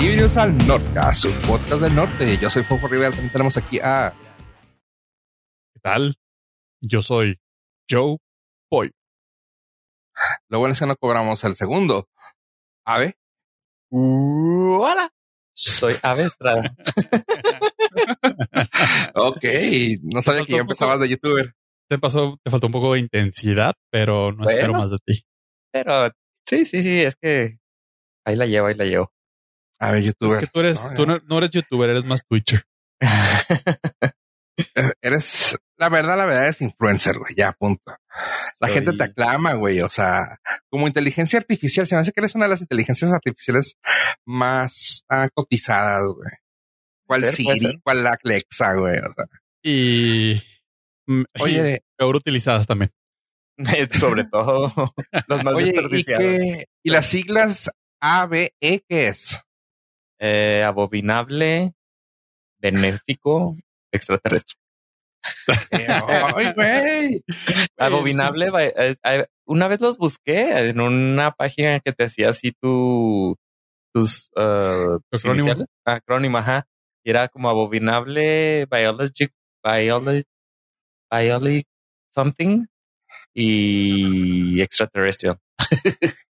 Bienvenidos al Nordcast, su podcast del norte. Yo soy Fofo Rivera. También tenemos aquí a. ¿Qué tal? Yo soy Joe Boy. Lo bueno es que no cobramos el segundo. Ave. Uh, hola. Soy Ave Estrada. ok, no sabía que ya empezabas de youtuber. Te pasó, te faltó un poco de intensidad, pero no espero más de ti. Pero sí, sí, sí, es que ahí la llevo, ahí la llevo. A ver, Es youtuber. que tú eres, No, tú ya. no, no eres youtuber, eres más Twitcher. Eh, Eres, la verdad, la verdad es influencer, güey. Ya, punto. La Soy- gente te aclama, güey. O sea, como inteligencia artificial, se me hace que eres una de las inteligencias artificiales más ah, cotizadas, güey. ¿Cuál Ser, Siri? ¿Cuál Alexa, güey? O sea, Y, mm, oye, y peor utilizadas también. Sobre todo los más oye, ¿y, qué- ¿y las siglas ABE qué es? Eh, abominable, benéfico, extraterrestre. Ay, güey. Abominable, una vez los busqué en una página que te hacía así tu, tus uh, acrónimo. Ah, acrónimo, ajá. Y era como abominable, biologic, biology, biology, something y extraterrestrial.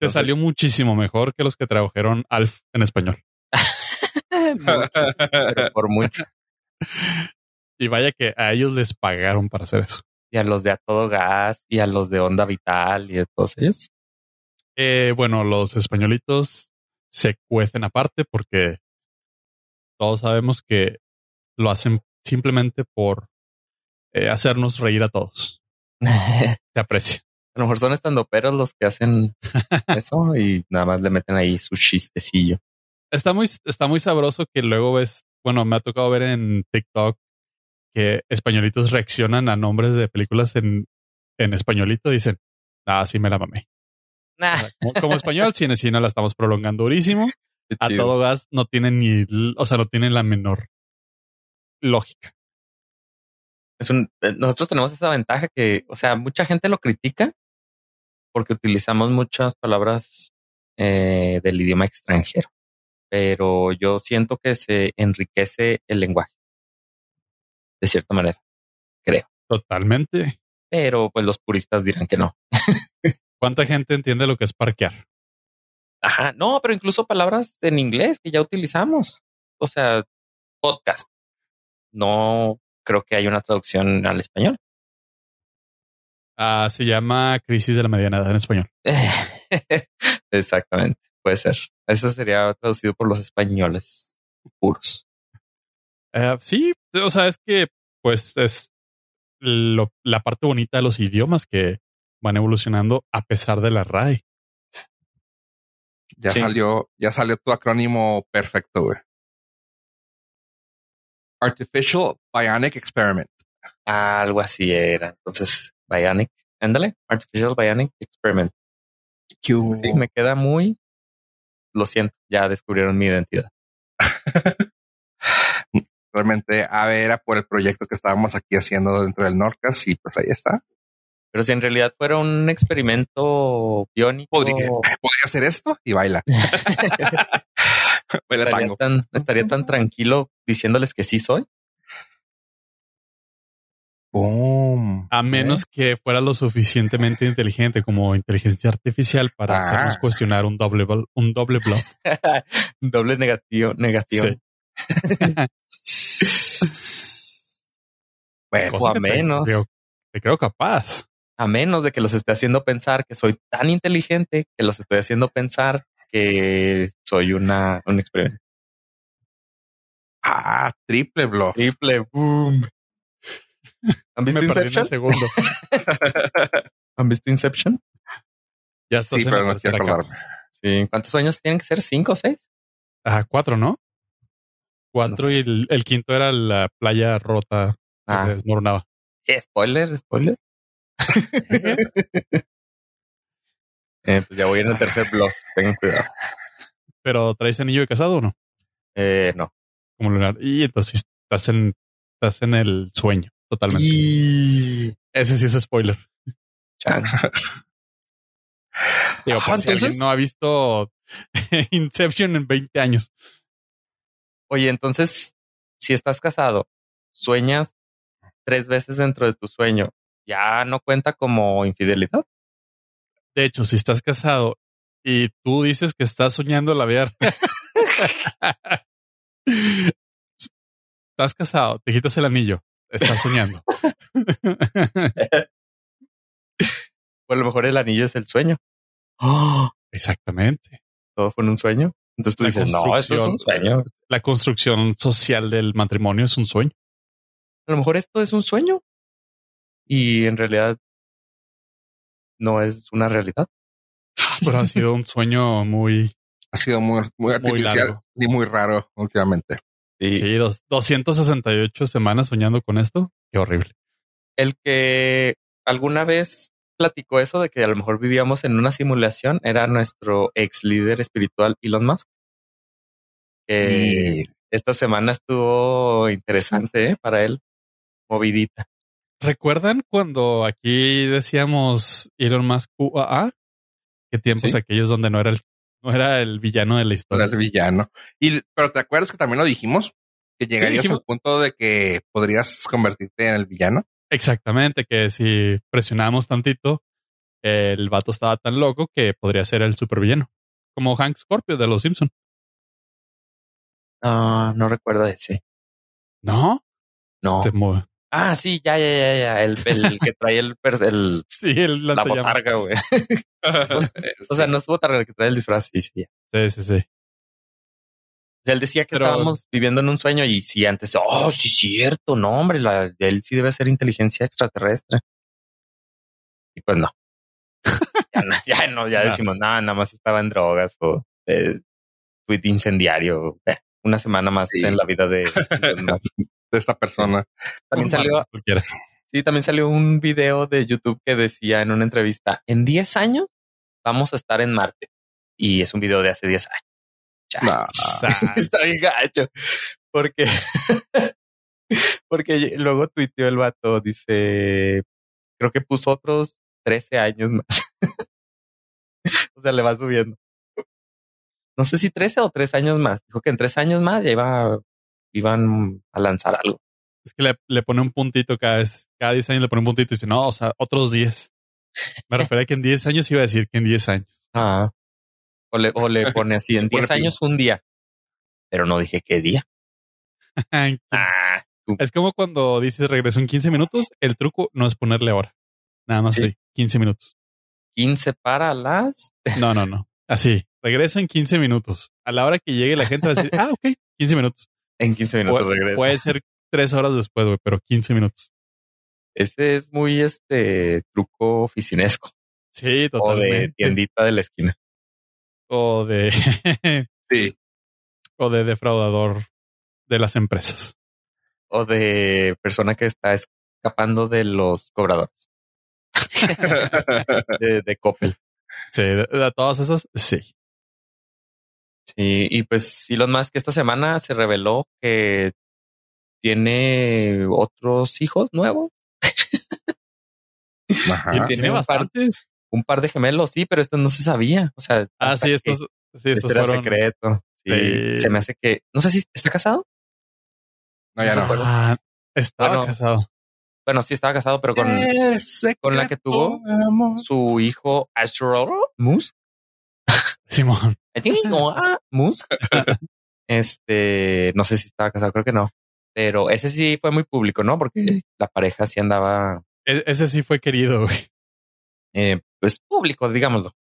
Te salió muchísimo mejor que los que tradujeron Alf en español. Mucho, pero por mucho. Y vaya que a ellos les pagaron para hacer eso. Y a los de a todo gas y a los de onda vital y a todos ellos. Eh, bueno, los españolitos se cuecen aparte porque todos sabemos que lo hacen simplemente por eh, hacernos reír a todos. Se aprecia. Lo mejor son estandoperos los que hacen eso y nada más le meten ahí su chistecillo. Está muy, está muy sabroso que luego ves, bueno, me ha tocado ver en TikTok que españolitos reaccionan a nombres de películas en, en españolito. Dicen, ah, sí me la mamé. Nah, Como, como español, cine, cine la estamos prolongando durísimo. A todo gas no tienen ni, o sea, no tienen la menor lógica. Es un, eh, nosotros tenemos esa ventaja que, o sea, mucha gente lo critica porque utilizamos muchas palabras eh, del idioma extranjero, pero yo siento que se enriquece el lenguaje de cierta manera, Totalmente. pero pues los puristas dirán que no. ¿Cuánta gente entiende lo que es parquear? Ajá, no, pero incluso palabras en inglés que ya utilizamos, o sea, podcast. No creo que haya una traducción al español. Ah, se llama crisis de la mediana edad en español. Exactamente, puede ser. Eso sería traducido por los españoles puros. Eh, sí, o sea, es que pues es lo- la parte bonita de los idiomas que van evolucionando a pesar de la RAE. Ya Sí. salió, ya salió tu acrónimo perfecto, güey. Artificial Bionic Experiment. Algo así era. Entonces, Bionic, ándale, Artificial Bionic Experiment. Sí, me queda muy. Lo siento, ya descubrieron mi identidad. Realmente, a ver, era por el proyecto que estábamos aquí haciendo dentro del Nordcast y pues ahí está. Pero si en realidad fuera un experimento biónico, Podría, podría hacer esto y baila. estaría tan, estaría tan tranquilo diciéndoles que sí soy. Boom. A menos que fuera lo suficientemente inteligente como inteligencia artificial para Ah. hacernos cuestionar un doble, bl- un doble bluff. Doble negativo, negativo. Bueno, O a te menos. creo- te creo capaz. A menos de que los esté haciendo pensar que soy tan inteligente que los estoy haciendo pensar que soy una, un experimento. ah, triple bluff. Triple boom. ¿Han Me visto perdí en el Inception? segundo. ¿Han visto Inception? Ya estás Sí, en pero no quiero acordarme. Sí. ¿Cuántos años tienen que ser? ¿Cinco o seis? Ah, cuatro, ¿no? Cuatro No y el, el quinto era la playa rota que Ah, se desmoronaba. eh, spoiler, spoiler. Eh, pues ya voy en el tercer bluff. Tengan cuidado. Pero traes anillo de casado o no? Eh, no. Como lunar. Y entonces estás en, estás en el sueño totalmente. Y... Ese sí es spoiler. Digo, por si alguien entonces- no ha visto Inception en 20 años. Oye, entonces, si estás casado, sueñas tres veces dentro de tu sueño, ¿ya no cuenta como infidelidad? De hecho, si estás casado y tú dices que estás soñando la vida. estás casado, te quitas el anillo, estás soñando. O a lo mejor el anillo es el sueño. ¡Oh! Exactamente. Todo fue en un sueño. Entonces tú La dices, no, esto es un sueño. La construcción social del matrimonio es un sueño. A lo mejor esto es un sueño. Y en realidad no es una realidad. Pero ha sido un sueño muy, Ha sido muy, muy artificial y muy raro últimamente. Y sí, dos- 268 semanas soñando con esto. Qué horrible. el que alguna vez platicó eso de que a lo mejor vivíamos en una simulación era nuestro ex líder espiritual Elon Musk. Que esta semana estuvo interesante ¿eh? para él, movidita. ¿Recuerdan cuando aquí decíamos Elon Musk UAA? ¿Qué tiempos Sí. aquellos donde no era el, no era el villano de la era historia? el villano. Y, pero te acuerdas que también lo dijimos, que llegarías dijimos. al punto de que podrías convertirte en el villano. Exactamente, que si presionamos tantito, el vato estaba tan loco que podría ser el supervillano. Como Hank Scorpio de los Simpson. Ah, no recuerdo ese. ¿No? No. Te mueve. Ah, sí, ya, ya, ya, ya. El, el que trae el, el Sí, el la botarga, güey. O sea, no es botarga el que trae el disfraz, sí, sí. Sí, sí, sí. O sea, él decía que Pero- estábamos viviendo en un sueño y sí, antes, oh, sí, cierto, no, hombre, la, él sí debe ser inteligencia extraterrestre. Y pues no. ya, no, ya no, ya No. decimos, nada, nada más estaba en drogas o eh, tweet incendiario. eh, una semana más Sí. en la vida de. De esta persona. también salió, sí, también salió un video de YouTube que decía en una entrevista, en 10 años vamos a estar en Marte. Y es un video de hace 10 años. Ya. No. Está bien gacho. Porque, porque luego tuiteó el vato, dice, creo que puso otros 13 años más. o sea, le va subiendo. No sé si 13 o 3 años más. Dijo que en 3 años más ya iba, iban a lanzar algo. Es que le, le pone un puntito cada vez, cada 10 años le pone un puntito y dice, no, o sea, otros 10. Me refería a que en 10 años iba a decir que en 10 años. Ah. O le, o le pone así, en Le pone 10 años un día. Pero no dije qué día. Ah, Es como cuando dices regreso en 15 minutos, el truco no es ponerle hora. Nada más Sí. así, 15 minutos. 15 para las. No, no, no. Así, regreso en 15 minutos. A la hora que llegue la gente va a decir, ah, ok, 15 minutos. En 15 minutos Pu- puede ser 3 horas después, güey, pero 15 minutos. Ese es muy este truco oficinesco Sí, o de totalmente. tiendita de la esquina. O de, Sí. o de defraudador de las empresas. O de persona que está escapando de los cobradores de, de Coppel. Sí, de, de todas esas, sí. Sí, y pues Elon Musk esta semana se reveló que tiene otros hijos nuevos. Ajá. Y tiene Tiene un par, bastantes. un par de gemelos, sí, pero esto no se sabía. O sea, Ah, sí, estos, sí, estos esto era fueron. secreto. Sí, Sí. Se me hace que, no sé si está casado. No, ya no. Ah, estaba Bueno. casado. Bueno, sí estaba casado, pero con con la que tuvo su hijo Astro Moose. Simón. Ah, este, no sé si estaba casado, creo que no. Pero ese sí fue muy público, ¿no? Porque la pareja sí andaba, E- ese sí fue querido, güey. eh, pues público, digámoslo.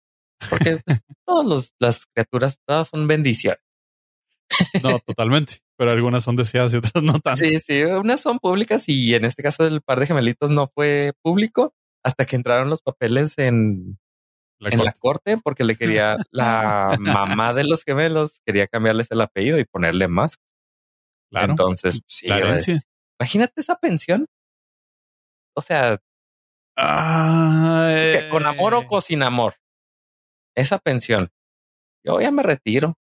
Porque pues, todas las criaturas, todas son bendiciones. No, totalmente. Pero algunas son deseadas y otras no tanto. Sí, sí, unas son públicas y en este caso el par de gemelitos no fue público hasta que entraron los papeles en, La en corte. la corte porque le quería la mamá de los gemelos quería cambiarles el apellido y ponerle más. claro. Entonces, sí, imagínate esa pensión. O sea, Ah, o sea, con amor o con sin amor. Esa pensión. Yo ya me retiro.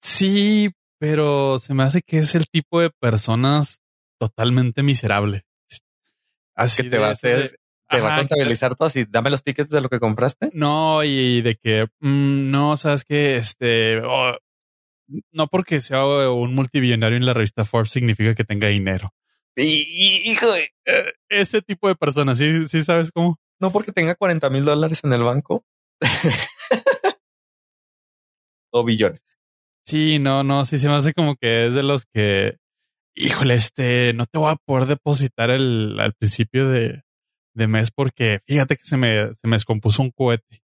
Sí, pero se me hace que es el tipo de personas totalmente miserable. Así Que te va a hacer Te va a contabilizar todo así. Dame los tickets de lo que compraste. No, y de que mm, no, sabes que este oh, no porque sea un multimillonario en la revista Forbes significa que tenga dinero. Y, hijo de eh, ese tipo de personas, sí, sí sabes cómo. No porque tenga 40 mil dólares en el banco o billones. Sí, no, no, sí se me hace como que es de los que, híjole, este, no te voy a poder depositar el al principio de, de mes porque fíjate que se me, se me descompuso un cohete.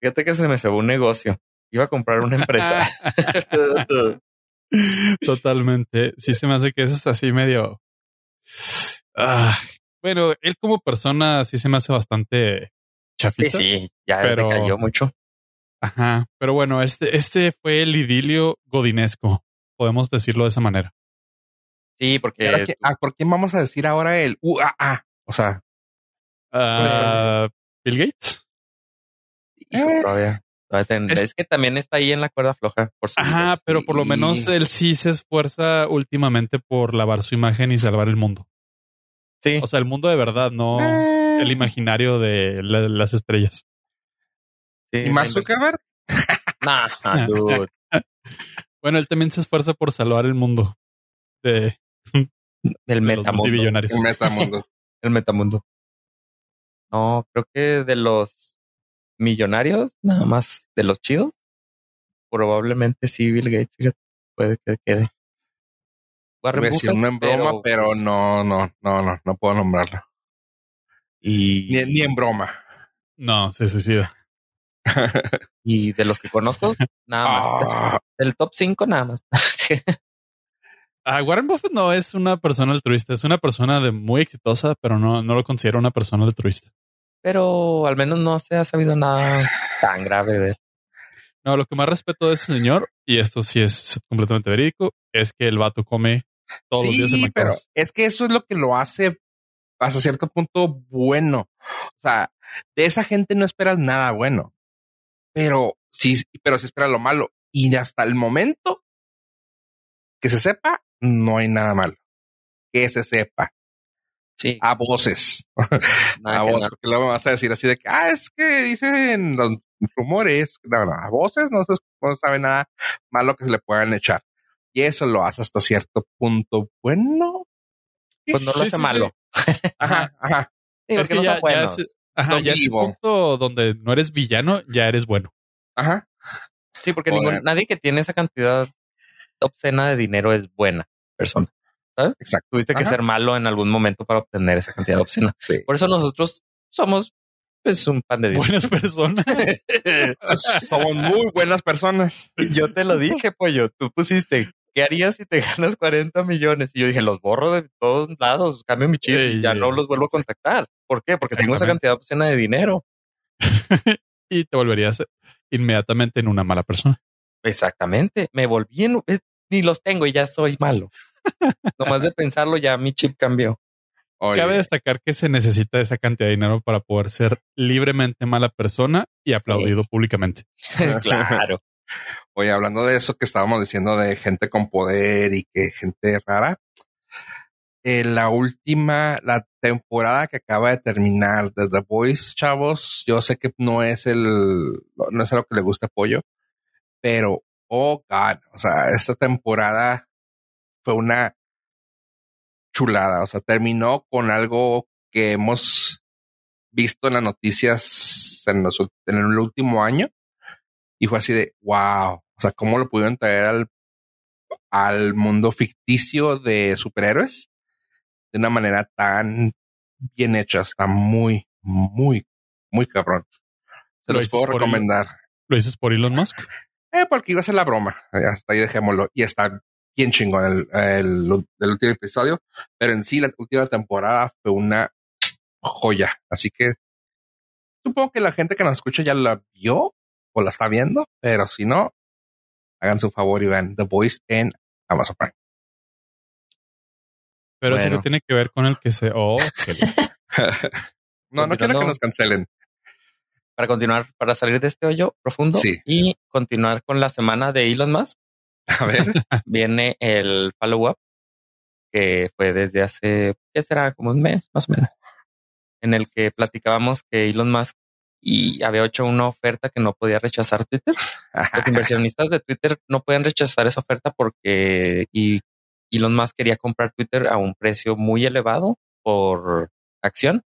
Fíjate que se me cebó un negocio. Iba a comprar una empresa. Totalmente. Sí se me hace que eso es así medio. Ah, bueno, él como persona sí se me hace bastante chafito. Sí, sí, ya pero... cayó mucho. Ajá, pero bueno, este, este fue el idilio godinesco, podemos decirlo de esa manera. Sí, porque... ¿Por quién vamos a decir ahora el UAA? O sea... Uh, Bill Gates. Eh. todavía. Es, que también está ahí en la cuerda floja. Por Ajá, pero por lo menos él sí se esfuerza últimamente por lavar su imagen y salvar el mundo. Sí. O sea, el mundo de verdad, no eh. el imaginario de las estrellas. ¿Y Mark Zuckerberg? nah, dude. bueno, él también se esfuerza por salvar el mundo de, del metamundo. El metamundo. el metamundo. No, creo que de los millonarios, nada más de los chidos, probablemente sí Bill Gates puede que quede. Voy a decir no en broma, pero, pues no, no, no, no, no puedo nombrarlo. Y ni, ni en broma. No, se suicida. y de los que conozco, nada más. Ah. El top 5 nada más. Ah, Warren Buffett no es una persona altruista, es una persona de muy exitosa, pero no, no lo considero una persona altruista. Pero al menos no se ha sabido nada tan grave de él. No, lo que más respeto de ese señor, y esto sí es completamente verídico, es que el vato come todos los días en pero es que eso es lo que lo hace hasta cierto punto bueno. O sea, de esa gente no esperas nada bueno, pero sí, pero sí esperas lo malo. Y hasta el momento que se sepa, no hay nada malo. Que se sepa. Sí. A voces. a voces, porque luego vas a decir así de que, ah, es que dicen los rumores. No, no, a voces no se, no sabe nada malo que se le puedan echar. Y eso lo hace hasta cierto punto bueno. Pues no lo hace malo. ajá, ajá. es que no ya, ya es, ajá, ya es punto donde no eres villano, ya eres bueno. Ajá. Sí, porque ningún, nadie que tiene esa cantidad obscena de dinero es buena persona. ¿sabes? Exacto. Tuviste que ser malo en algún momento para obtener esa cantidad obscena. Por eso nosotros somos pues un pan de Dios. Buenas personas. somos muy buenas personas. Yo te lo dije, pollo. Tú pusiste, ¿qué harías si te ganas 40 millones? Y yo dije, los borro de todos lados, cambio mi chip y ya no los vuelvo a contactar. ¿Por qué? Porque tengo esa cantidad obscena de dinero. y te volverías inmediatamente en una mala persona. Exactamente. Me volví en, eh, ni los tengo y ya soy malo. Nomás de pensarlo ya mi chip cambió. Cabe destacar que se necesita esa cantidad de dinero para poder ser libremente mala persona y aplaudido públicamente. claro. Oye, hablando de eso que estábamos diciendo de gente con poder y que gente rara, en la última, la temporada que acaba de terminar de The Voice, chavos, yo sé que no es el, no es lo que le gusta apoyo, pero oh God, o sea, esta temporada fue una chulada, o sea, terminó con algo que hemos visto en las noticias en, los, en el último año y fue así de wow, o sea, cómo lo pudieron traer al, al mundo ficticio de superhéroes de una manera tan bien hecha, está muy, muy, muy cabrón. Se los puedo recomendar. ¿Lo dices por Elon Musk? Eh, porque iba a ser la broma. Hasta ahí dejémoslo. Y está bien chingón el, el, último episodio. Pero en sí, la última temporada fue una joya. Así que supongo que la gente que nos escucha ya la vio o la está viendo. Pero si no, hagan su favor y vean The Voice en Amazon Prime. Pero eso no tiene que ver con el que se. Oh, no, no quiero que nos cancelen para continuar, para salir de este hoyo profundo y continuar con la semana de Elon Musk. A ver, viene el follow-up que fue desde hace, ¿qué será? Como un mes más o menos. en el que platicábamos que Elon Musk y había hecho una oferta que no podía rechazar Twitter. Los inversionistas de Twitter no pueden rechazar esa oferta porque y Elon Musk quería comprar Twitter a un precio muy elevado por acción.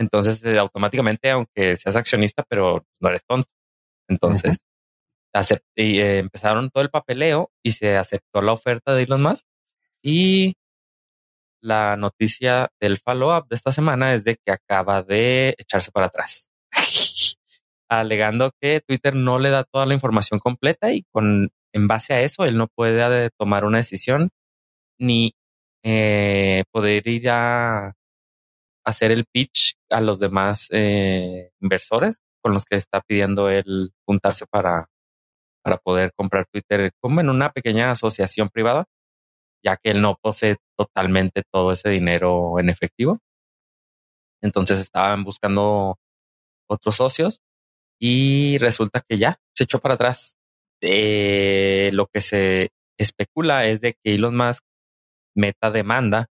Entonces, eh, automáticamente, aunque seas accionista, pero no eres tonto. Entonces, y, eh, empezaron todo el papeleo y se aceptó la oferta de Elon Musk. Y la noticia del follow-up de esta semana es de que acaba de echarse para atrás, alegando que Twitter no le da toda la información completa y con en base a eso él no puede eh, tomar una decisión ni eh, poder ir a hacer el pitch a los demás eh, inversores con los que está pidiendo él juntarse para, para poder comprar Twitter como en una pequeña asociación privada ya que él no posee totalmente todo ese dinero en efectivo. Entonces estaban buscando otros socios y resulta que ya se echó para atrás. Eh, lo que se especula es de que Elon Musk meta demanda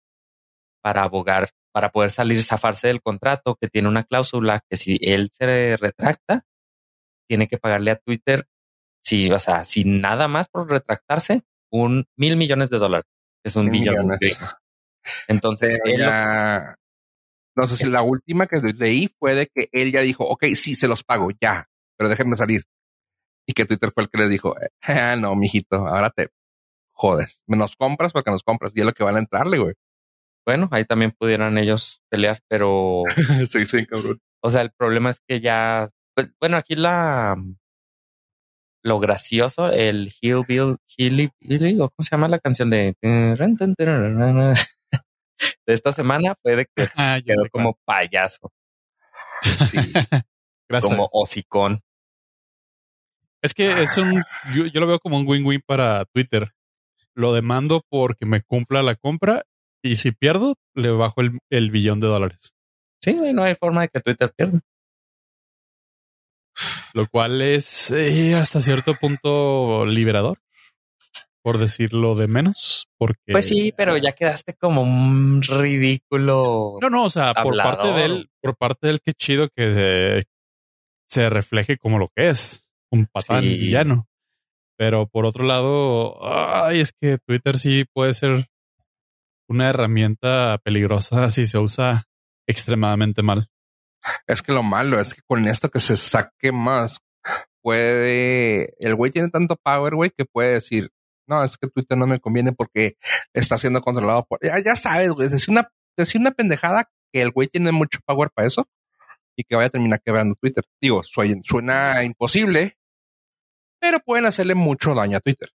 para abogar, para poder salir, zafarse del contrato, que tiene una cláusula que si él se retracta, tiene que pagarle a Twitter, si, o sea, sin nada más por retractarse, un mil millones de dólares es un billón. Entonces, no sé si la última que leí fue de que él ya dijo, ok, sí, se los pago, ya, pero déjenme salir. Y que Twitter fue el que le dijo, ah, no, mijito, ahora te jodes. Me nos compras porque nos compras y es lo que van a entrarle, güey. Bueno, ahí también pudieran ellos pelear, pero. sí, sí, cabrón. O sea, el problema es que ya. Pues, bueno, aquí la lo gracioso, el Hillbill, Hilly, ¿cómo se llama la canción de de esta semana fue de que ah, quedó como payaso. como hocicón. Es que es un, yo, lo veo como un win-win para Twitter. Lo demando porque me cumpla la compra y si pierdo, le bajo el, el billón de dólares. Sí, no hay forma de que Twitter pierda lo cual es eh, hasta cierto punto liberador, por decirlo de menos, porque... Pues sí, pero ya quedaste como un ridículo. No, no, o sea, por parte de él, por parte de él, qué chido que se, refleje como lo que es, un patán villano. Pero por otro lado, ay, es que Twitter sí puede ser una herramienta peligrosa si se usa extremadamente mal. Es que lo malo es que con esto que se saque más, puede, el güey tiene tanto power, güey, que puede decir, no, es que Twitter no me conviene porque está siendo controlado por, ya, ya sabes, güey, decir una, decir una pendejada que el güey tiene mucho power para eso y que vaya a terminar quebrando Twitter. Digo, suena, suena imposible, pero pueden hacerle mucho daño a Twitter.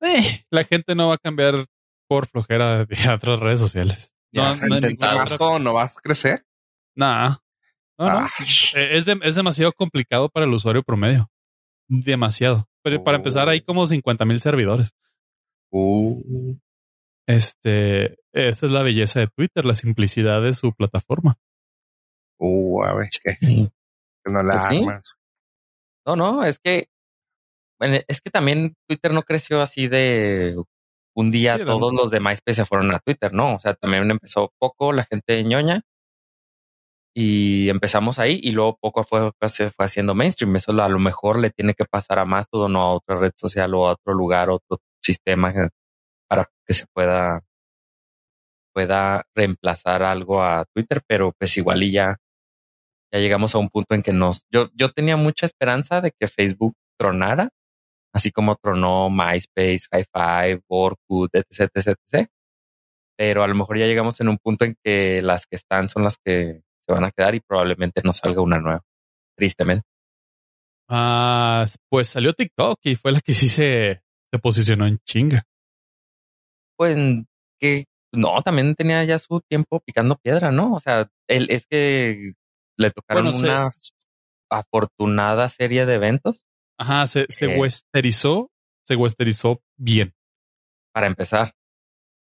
Eh, la gente no va a cambiar por flojera de otras redes sociales. No, no, no, va a crecer. Nah, no, eh, Es, es demasiado complicado para el usuario promedio. Demasiado. Pero para empezar, hay oh. como 50 mil servidores. Uh. Este, esa es la belleza de Twitter, la simplicidad de su plataforma. Uh, a ver, que, no la pues armas. No, no, es que es que también Twitter no creció así de un día todos los de MySpace se fueron a Twitter, ¿no? O sea, también empezó poco la gente ñoña y empezamos ahí y luego poco a poco se fue haciendo mainstream. Eso a lo mejor le tiene que pasar a más todo, no a otra red social o a otro lugar, otro sistema para que se pueda pueda reemplazar algo a Twitter, pero pues igual y ya ya llegamos a un punto en que nos yo yo tenía mucha esperanza de que Facebook tronara, así como tronó MySpace, High Five, Orkut, etc, etc, etc. Pero a lo mejor ya llegamos en un punto en que las que están son las que se van a quedar y probablemente no salga una nueva, tristemente. Ah, pues salió TikTok y fue la que sí se, se posicionó en chinga. Pues que no, también tenía ya su tiempo picando piedra, ¿no? O sea, él es que le tocaron una afortunada serie de eventos. Ajá, se, se westerizó, se westerizó bien. Para empezar.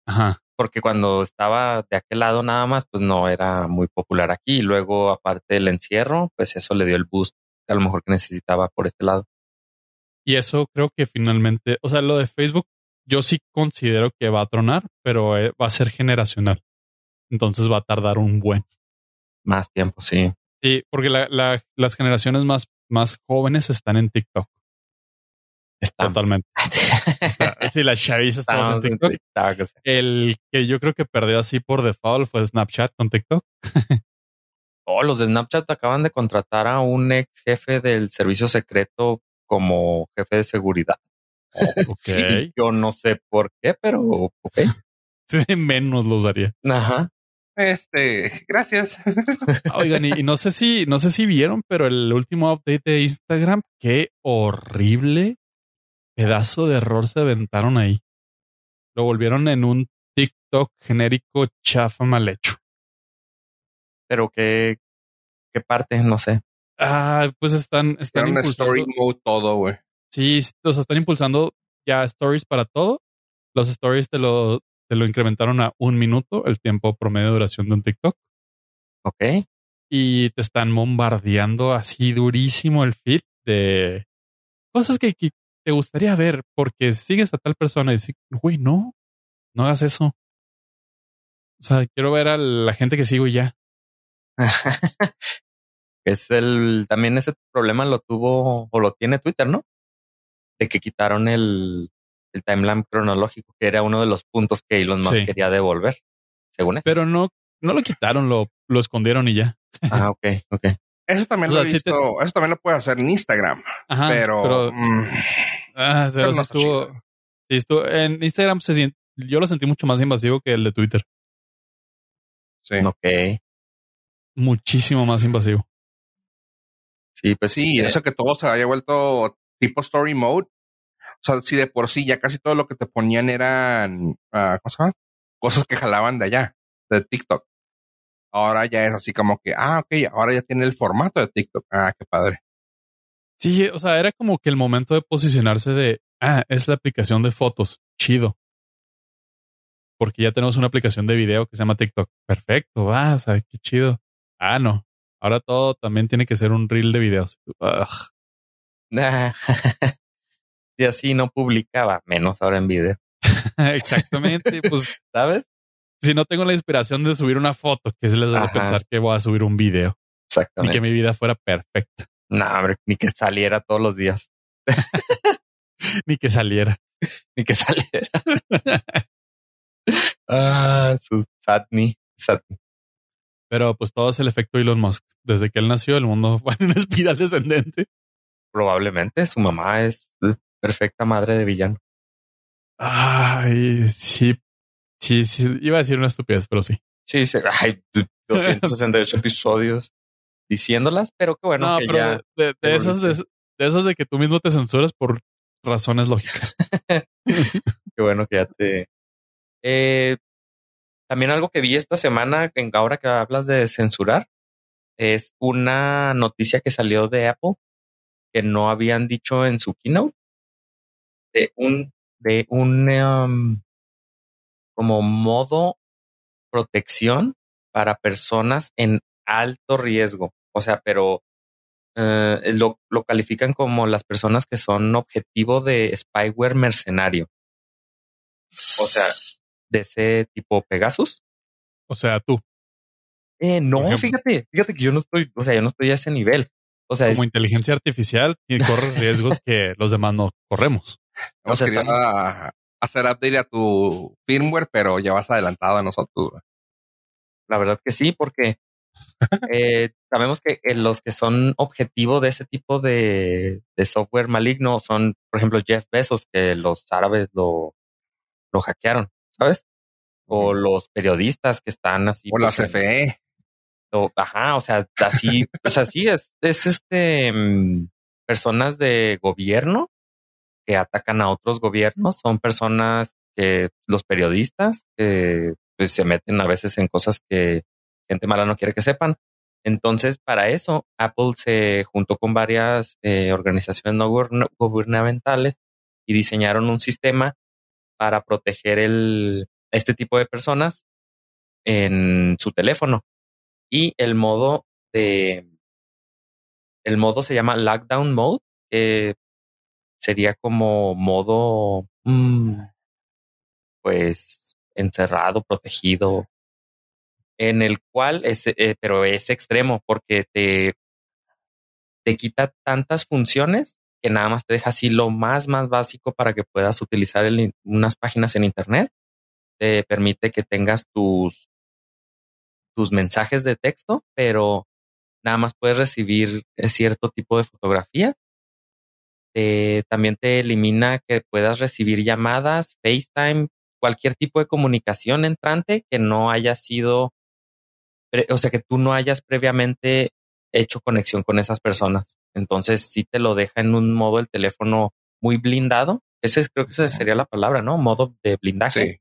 Ajá porque cuando estaba de aquel lado nada más, pues no era muy popular aquí. Y luego, aparte del encierro, pues eso le dio el boost a lo mejor que necesitaba por este lado. Y eso creo que finalmente, o sea, lo de Facebook, yo sí considero que va a tronar, pero eh, va a ser generacional. Entonces va a tardar un buen. Más tiempo, sí. Sí, porque la, la, las generaciones más, más jóvenes están en TikTok. Estamos. Totalmente. Está, sí, la chaviza está en TikTok. TikTok, o sea. El que yo creo que perdió así por default fue Snapchat con TikTok. Oh, los de Snapchat acaban de contratar a un ex jefe del servicio secreto como jefe de seguridad. Ok. Y yo no sé por qué, pero ok. Menos lo usaría. Ajá. Este, gracias. Oigan, y, y no sé si, no sé si vieron, pero el último update de Instagram, qué horrible pedazo de error se aventaron ahí. Lo volvieron en un TikTok genérico chafa mal hecho. Pero qué, qué parte, no sé. Ah, pues están, están Era un impulsando- story mode todo, güey. Sí, sea, están impulsando ya stories para todo. Los stories te lo, te lo incrementaron a un minuto, el tiempo promedio de duración de un TikTok. Ok. Y te están bombardeando así durísimo el feed de cosas que, que te gustaría ver porque sigues a tal persona y dices, güey, no, no hagas eso. O sea, quiero ver a la gente que sigo y ya. es el, también ese problema lo tuvo o lo tiene Twitter, ¿no? De que quitaron el, el timeline cronológico, que era uno de los puntos que Elon Musk Sí. quería devolver, según eso. Pero no, no lo quitaron, lo, lo escondieron y ya. Ah, ok, ok. Eso también O lo he te- visto, eso también lo puede hacer en Instagram, Ajá, pero, pero mm, Ah, pero, Pero no estuvo, sí estuvo. En Instagram se siente, yo lo sentí mucho más invasivo que el de Twitter. sí. Ok. Muchísimo más invasivo. Sí, pues Sí, eh, eso que todo se haya vuelto tipo story mode. O sea, si de por sí ya casi todo lo que te ponían eran ah, ¿cómo se llama? cosas que jalaban de allá, de TikTok. Ahora ya es así como que, ah, ok, ahora ya tiene el formato de TikTok. Ah, qué padre. Sí, o sea, era como que el momento de posicionarse de, ah, es la aplicación de fotos. Chido. Porque ya tenemos una aplicación de video que se llama TikTok. Perfecto, va, o sea, qué chido. Ah, no. Ahora todo también tiene que ser un reel de videos. Ugh. y así no publicaba, menos ahora en video, Exactamente. pues ¿sabes? si no tengo la inspiración de subir una foto, que se les hace Ajá. pensar que voy a subir un video. Ni Exactamente. que mi vida fuera perfecta. No, hombre, ni que saliera todos los días, Ni que saliera. ni que saliera. ah, su Satni, Satni. Pero pues todo es el efecto Elon Musk. Desde que él nació, el mundo fue en una espiral descendente. Probablemente su mamá es eh, perfecta madre de villano. Ay, sí, sí, sí. Iba a decir una estupidez, pero sí. Sí, sí. Ay, 268 episodios diciéndolas, pero qué bueno no, que pero ya. de, de- esas de, de esas de que tú mismo te censuras por razones lógicas. Qué bueno que ya te. Eh, también algo que vi esta semana, en ahora que hablas de censurar, es una noticia que salió de Apple que no habían dicho en su keynote de un de un um, como modo protección para personas en alto riesgo. O sea, pero eh, lo, lo califican como las personas que son objetivo de spyware mercenario. O sea, de ese tipo Pegasus. O sea, tú, Eh, no, fíjate, fíjate que yo no estoy, o sea, yo no estoy a ese nivel. O sea, como es- inteligencia artificial, y corres riesgos que los demás no corremos. O sea, quería hacer update a tu firmware, pero ya vas adelantado a nosotros. la verdad que sí, porque eh, sabemos que eh, los que son objetivo de ese tipo de, de software maligno son, por ejemplo, Jeff Bezos, que los árabes lo, lo hackearon, ¿sabes? O los periodistas que están así. O la pues, en- CFE. o- ajá, o sea, así, o sea, sí, es, es este mm, personas de gobierno que atacan a otros gobiernos, son personas que los periodistas pues, se meten a veces en cosas que gente mala no quiere que sepan. Entonces, para eso, Apple se juntó con varias eh, organizaciones no gubern- gubernamentales y diseñaron un sistema para proteger el, este tipo de personas en su teléfono. Y el modo de el modo se llama lockdown mode, sería como modo mm, pues encerrado, protegido. en el cual es, eh, pero es extremo porque te, te quita tantas funciones que nada más te deja así lo más, más básico para que puedas utilizar unas páginas en Internet. Te permite que tengas tus, tus mensajes de texto, pero nada más puedes recibir eh, cierto tipo de fotografía. también te elimina que puedas recibir llamadas, FaceTime, cualquier tipo de comunicación entrante que no haya sido, o sea, que tú no hayas previamente hecho conexión con esas personas. Entonces sí te lo deja en un modo el teléfono muy blindado. Ese creo que esa sería la palabra, ¿no? Modo de blindaje. Sí.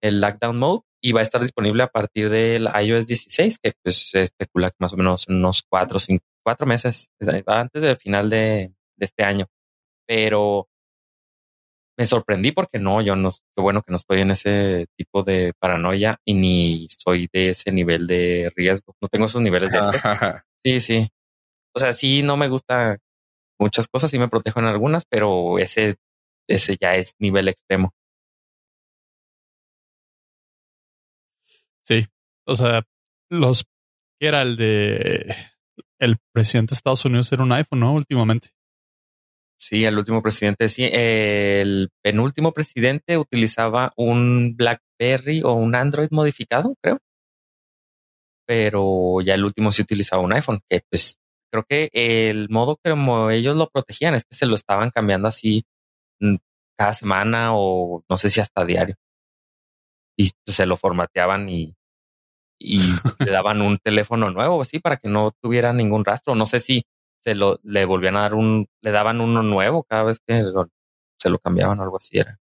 El lockdown mode y va a estar disponible a partir del iOS 16, que pues se especula que más o menos en unos cuatro, cinco, cuatro meses antes del final de, de este año. Pero me sorprendí porque no, yo no, qué bueno que no estoy en ese tipo de paranoia y ni soy de ese nivel de riesgo. No tengo esos niveles de riesgo. Sí, sí. O sea, sí, no me gusta muchas cosas, sí me protejo en algunas, pero ese, ese ya es nivel extremo. Sí. O sea, los que era el de el presidente de Estados Unidos era un iPhone, ¿no? Últimamente. Sí, el último presidente, sí. El penúltimo presidente utilizaba un BlackBerry o un Android modificado, creo. Pero ya el último sí utilizaba un iPhone, que pues creo que el modo como ellos lo protegían es que se lo estaban cambiando así mm, cada semana o no sé si hasta diario. Y pues, se lo formateaban y, y le daban un teléfono nuevo así para que no tuviera ningún rastro. No sé si se lo, le volvían a dar un, le daban uno nuevo cada vez que se lo cambiaban o algo así. Era,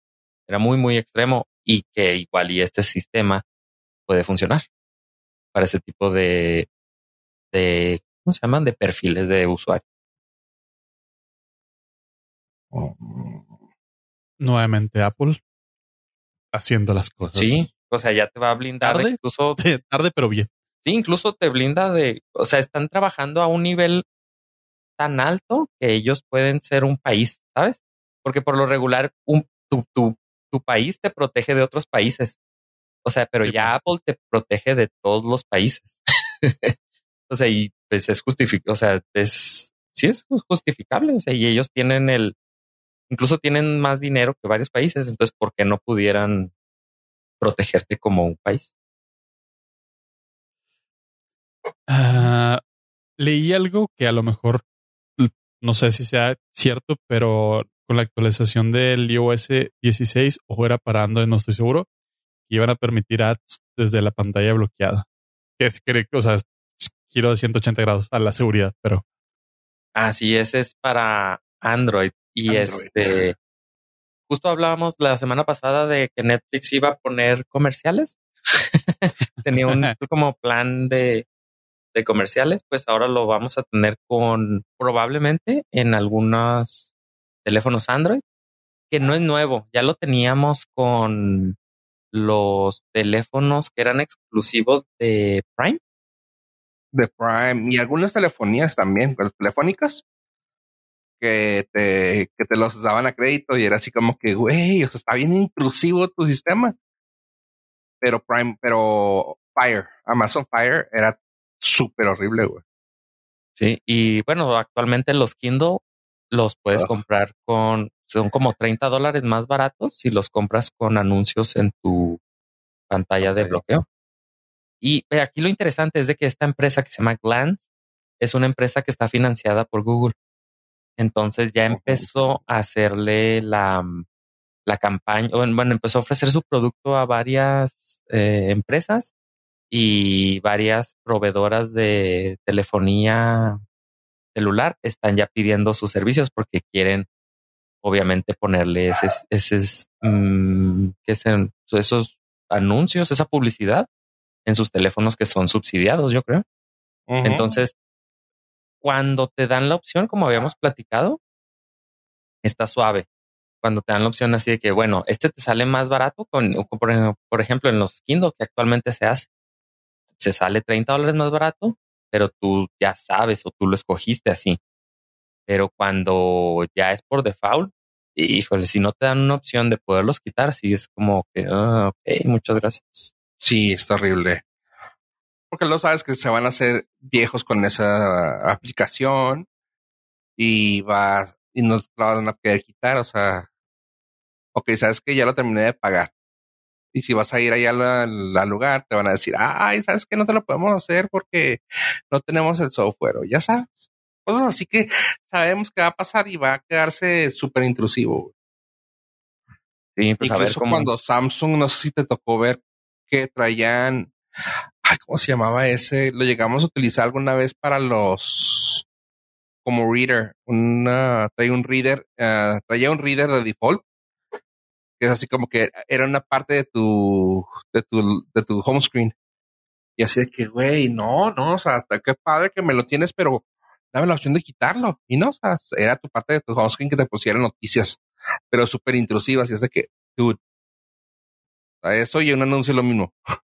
era muy, muy extremo y que igual y este sistema puede funcionar para ese tipo de, de, ¿cómo se llaman? De perfiles de usuario. Nuevamente Apple haciendo las cosas. Sí, o sea, ya te va a blindar tarde, incluso tarde, pero bien. Sí, incluso te blinda de, o sea, están trabajando a un nivel tan alto que ellos pueden ser un país, ¿sabes? Porque por lo regular un, tu, tu, tu país te protege de otros países. O sea, pero ya Apple te protege de todos los países. o sea, y pues es justificable, o sea, es, sí es justificable. O sea, y ellos tienen el, incluso tienen más dinero que varios países. Entonces, ¿por qué no pudieran protegerte como un país? Ah, leí algo que a lo mejor no sé si sea cierto, pero con la actualización del iOS 16 o era para Android, no estoy seguro, iban a permitir ads desde la pantalla bloqueada. Que es que, o sea, giro de 180 grados a la seguridad, pero. Así es, es para Android. Y este, justo hablábamos la semana pasada de que Netflix iba a poner comerciales. Tenía un como plan de de comerciales, pues ahora lo vamos a tener con probablemente en algunos teléfonos Android, que no es nuevo, ya lo teníamos con los teléfonos que eran exclusivos de Prime. De Prime y algunas telefonías también, pues, telefónicas que te, que te los daban a crédito y era así como que, güey, o sea, está bien intrusivo tu sistema. Pero Prime, pero Fire, Amazon Fire era súper horrible, güey. Sí, y bueno, actualmente los Kindle los puedes comprar con, son como 30 dólares más baratos si los compras con anuncios en tu pantalla de bloqueo. Y aquí lo interesante es de que esta empresa que se llama Glance es una empresa que está financiada por Google. Entonces ya empezó a hacerle la, la campaña, bueno, empezó a ofrecer su producto a varias eh, empresas y varias proveedoras de telefonía celular están ya pidiendo sus servicios porque quieren obviamente ponerle ese, ese mm, que esos anuncios, esa publicidad en sus teléfonos que son subsidiados, yo creo. Entonces, cuando te dan la opción, como habíamos platicado, está suave. Cuando te dan la opción así de que, bueno, este te sale más barato con, por ejemplo, en los Kindle que actualmente se hace se sale 30 dólares más barato, pero tú ya sabes o tú lo escogiste así. Pero cuando ya es por default, híjole, si no te dan una opción de poderlos quitar, sí es como que, ah, ok, muchas gracias. Sí, está horrible. porque lo sabes que se van a hacer viejos con esa aplicación y va y no la van a quitar, o sea, ok, sabes que ya lo terminé de pagar. Y si vas a ir allá al, lugar, te van a decir, ay, sabes que no te lo podemos hacer porque no tenemos el software, o ya sabes. Cosas así que sabemos que va a pasar y va a quedarse súper intrusivo. Sí, pues Incluso cuando Samsung, no sé si te tocó ver que traían, ay, ¿cómo se llamaba ese? Lo llegamos a utilizar alguna vez para los, como reader, una, traía un reader, uh, traía un reader de default, que es así como que era una parte de tu, de tu, de tu home screen. Y así de que, güey, no, no, o sea, hasta qué padre que me lo tienes, pero dame la opción de quitarlo. Y no, o sea, era tu parte de tu home screen que te pusiera noticias, pero súper intrusivas. Y es de que, dude, eso y un anuncio lo mismo.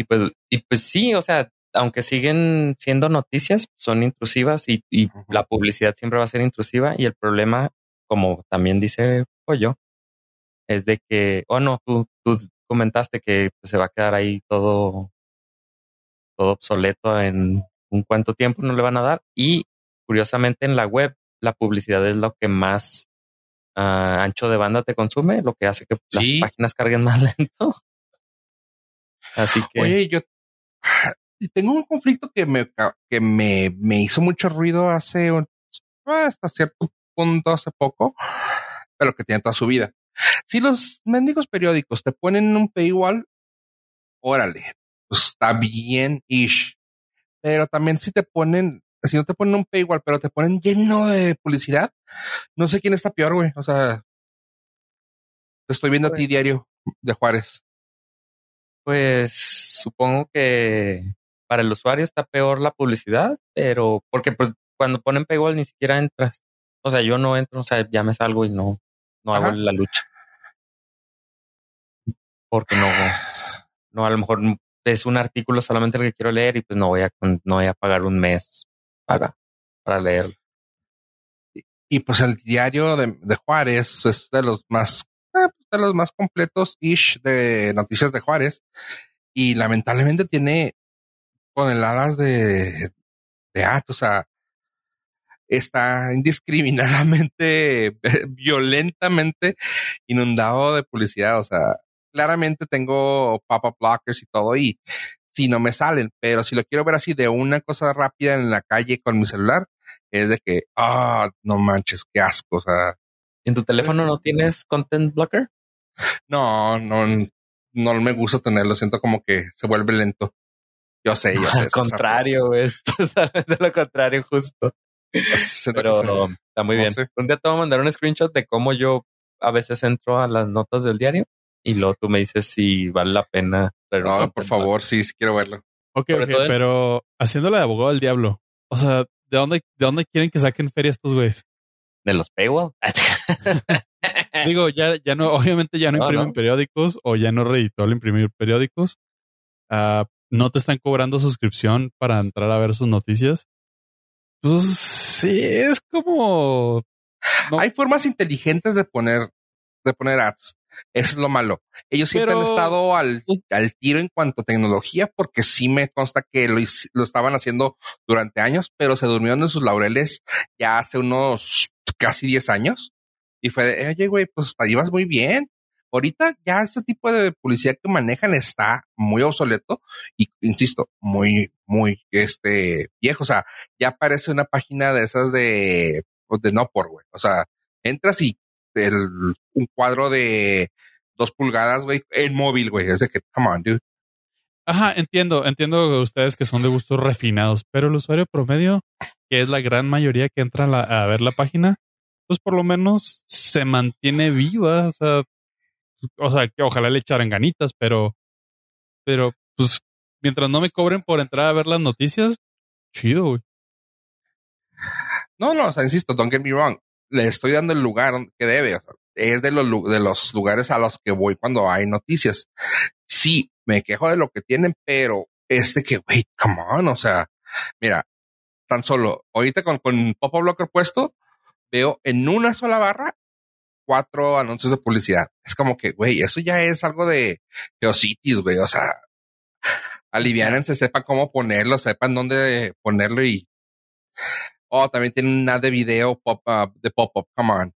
Y pues, y pues sí, o sea, aunque siguen siendo noticias, son intrusivas y, la publicidad siempre va a ser intrusiva. Y el problema, como también dice Pollo, es de que, oh no, tú, tú comentaste que pues, se va a quedar ahí todo, todo obsoleto en un cuánto tiempo no le van a dar. Y curiosamente en la web, la publicidad es lo que más ah, ancho de banda te consume, lo que hace que las páginas carguen más lento. Así que. Oye, yo tengo un conflicto que me, que me, me hizo mucho ruido hace hasta cierto punto, hace poco, pero que tiene toda su vida. Si los mendigos periódicos te ponen un paywall, órale, pues está bien ish. Pero también si te ponen, si no te ponen un paywall, pero te ponen lleno de publicidad, no sé quién está peor, güey. O sea, te estoy viendo a ti pues diario de Juárez. Pues supongo que para el usuario está peor la publicidad, pero porque pues, cuando ponen paywall ni siquiera entras. O sea, yo no entro, o sea, ya me salgo y no, no hago la lucha. Porque no, no, a lo mejor es un artículo solamente el que quiero leer y pues no voy a, no voy a pagar un mes para, para leerlo. Y, pues el diario de, de, Juárez es de los más, eh, de los más completos ish de noticias de Juárez. Y lamentablemente tiene toneladas de, de ads, o sea, está indiscriminadamente, violentamente inundado de publicidad. O sea, claramente tengo pop-up blockers y todo y si no me salen, pero si lo quiero ver así de una cosa rápida en la calle con mi celular, es de que, ah, no manches, qué asco. O sea, ¿en tu teléfono no tienes content blocker? No, no, no me gusta tenerlo. Siento como que se vuelve lento. Yo sé, yo sé. Al contrario, es totalmente lo contrario, justo. Pero está muy bien. Un día te voy a mandar un screenshot de cómo yo a veces entro a las notas del diario y luego tú me dices si vale la pena. No, por favor, sí, sí quiero verlo. Ok, okay pero haciéndole de abogado del diablo. O sea, ¿de dónde, ¿de dónde quieren que saquen feria estos güeyes? De los paywall. Digo, ya, ya no, obviamente ya no, imprimen periódicos o ya no reeditó el imprimir periódicos. Uh, no te están cobrando suscripción para entrar a ver sus noticias. Pues sí, es como. Hay formas inteligentes de poner, de poner ads. es lo malo. Ellos siempre han estado al, al, tiro en cuanto a tecnología, porque sí me consta que lo, lo estaban haciendo durante años, pero se durmieron en sus laureles ya hace unos casi 10 años. Y fue de, oye, güey, pues te llevas muy bien. Ahorita ya este tipo de publicidad que manejan está muy obsoleto y, insisto, muy, muy, este, viejo. O sea, ya aparece una página de esas de, pues, de no por, güey. O sea, entras y el, un cuadro de dos pulgadas, güey, en móvil, güey. Es de que, come on, dude. Ajá, entiendo, entiendo ustedes que son de gustos refinados, pero el usuario promedio, que es la gran mayoría que entra a, a ver la página, pues por lo menos se mantiene viva. O sea, o sea, que ojalá le echaran ganitas, pero, pero, pues, mientras no me cobren por entrar a ver las noticias, chido, güey. No, no, o sea, insisto, don't get me wrong. Le estoy dando el lugar que debe. O sea, es de los, de los lugares a los que voy cuando hay noticias. Sí, me quejo de lo que tienen, pero este que, güey, come on, o sea, mira, tan solo ahorita con, con Popo Blocker puesto, veo en una sola barra cuatro anuncios de publicidad. Es como que, güey, eso ya es algo de Geocities, güey. O sea, Aliviánense, sepan cómo ponerlo, sepan dónde ponerlo y. Oh, también tienen una de video pop up, de pop-up, come on.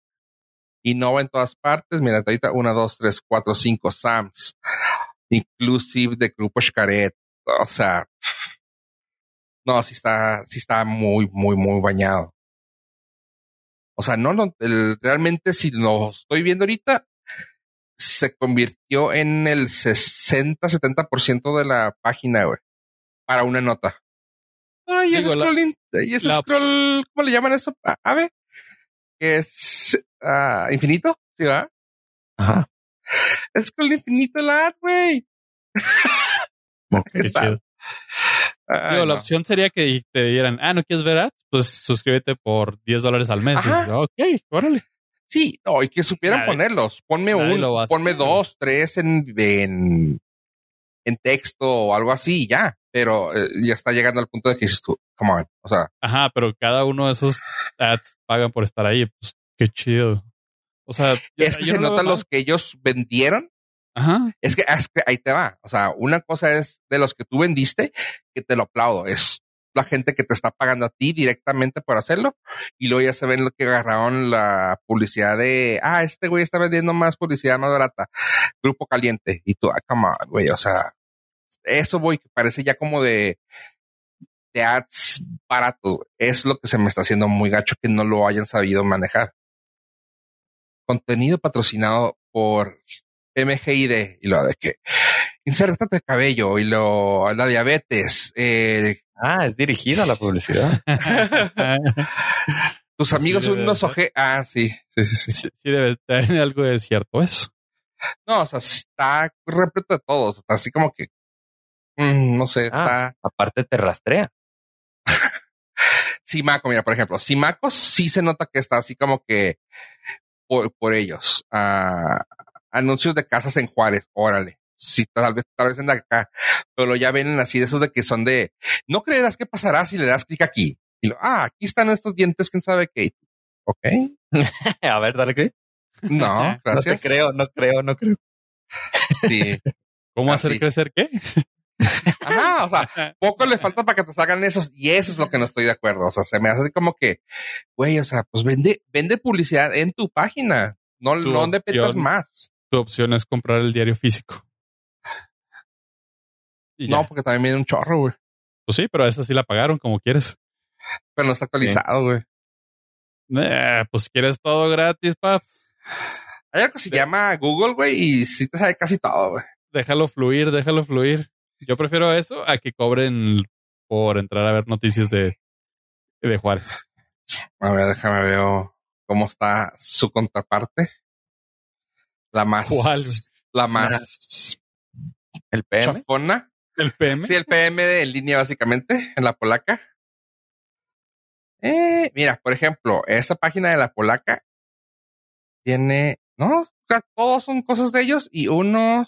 Y no va en todas partes. Mira, ahorita una, dos, tres, cuatro, cinco Sams. Inclusive de Grupo Xcaret. O sea, no, sí está, sí está muy, muy, muy bañado. O sea, no, no, el, realmente si lo estoy viendo ahorita, se convirtió en el 60-70% de la página, güey, para una nota. Ay, ese scrolling, y ese scroll, ¿cómo le llaman eso? A ver, es uh, infinito, ¿sí va? Ajá. Es scroll infinito la ad, güey. Qué chido. Digo, la opción sería que te dieran, ah, ¿no quieres ver ads? Pues suscríbete por 10 dólares al mes. Y ok, órale. Sí, no, y que supieran ponerlos. Ponme uno, ponme dos, tres en, en, en, texto o algo así y ya. Pero eh, ya está llegando al punto de que dices tú, come on, o sea. Ajá, pero cada uno de esos ads pagan por estar ahí. Pues qué chido. O sea, es que se notan los que ellos vendieron Ajá. Es que, es que ahí te va. O sea, una cosa es de los que tú vendiste, que te lo aplaudo. Es la gente que te está pagando a ti directamente por hacerlo. Y luego ya se ven lo que agarraron la publicidad de, ah, este güey está vendiendo más publicidad más barata. Grupo caliente. Y tú, ah, come on, güey. O sea, eso voy, que parece ya como de, de ads baratos. Es lo que se me está haciendo muy gacho que no lo hayan sabido manejar. Contenido patrocinado por MGID y lo de que de cabello y lo la diabetes. Eh, ah, es dirigida la publicidad. Tus amigos son unos oje. Ah, sí, sí, sí, sí. Sí, debe tener algo de cierto eso. No, o sea, está repleto de todos. Está así como que, mm, no sé, ah, está. Aparte te rastrea. Simaco, mira, por ejemplo, Simaco sí se nota que está así como que por, por ellos. Ah, anuncios de casas en Juárez, órale. Sí, tal vez, tal vez en acá, pero ya ven así de esos de que son de, no creerás qué pasará si le das clic aquí. Y lo, ah, aquí están estos dientes, quién sabe qué. Ok. A ver, dale clic. No, gracias. no te creo, no creo, no creo. Sí. ¿Cómo hacer crecer qué? Ajá, o sea, poco le falta para que te salgan esos y eso es lo que no estoy de acuerdo. O sea, se me hace así como que, güey, o sea, pues vende, vende publicidad en tu página. No, no dependas más tu opción es comprar el diario físico. no, porque también viene un chorro, güey. Pues sí, pero esa sí la pagaron como quieres. Pero no está actualizado, güey. Eh, pues quieres todo gratis, pap. Hay algo que se llama Google, güey, y sí te sabe casi todo, güey. Déjalo fluir, déjalo fluir. Yo prefiero eso a que cobren por entrar a ver noticias de, de Juárez. A ver, déjame ver cómo está su contraparte. La más. ¿Cuál? La más. ¿El PM? Chafona. ¿El PM? Sí, el PM de línea, básicamente, en la polaca. Eh, mira, por ejemplo, esa página de la polaca tiene. No, todos son cosas de ellos y uno,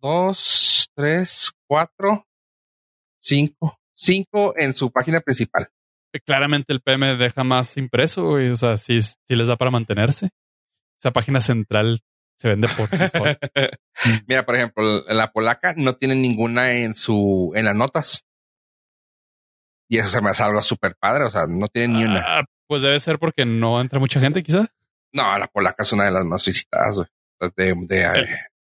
dos, tres, cuatro, cinco. Cinco en su página principal. Claramente el PM deja más impreso, y, o sea, si sí les da para mantenerse esa página central se vende por sí sola. Mira, por ejemplo, la polaca no tiene ninguna en su, en las notas. Y eso se me hace algo súper padre. O sea, no tiene ni una. Ah, pues debe ser porque no entra mucha gente, quizá. No, la polaca es una de las más visitadas. De,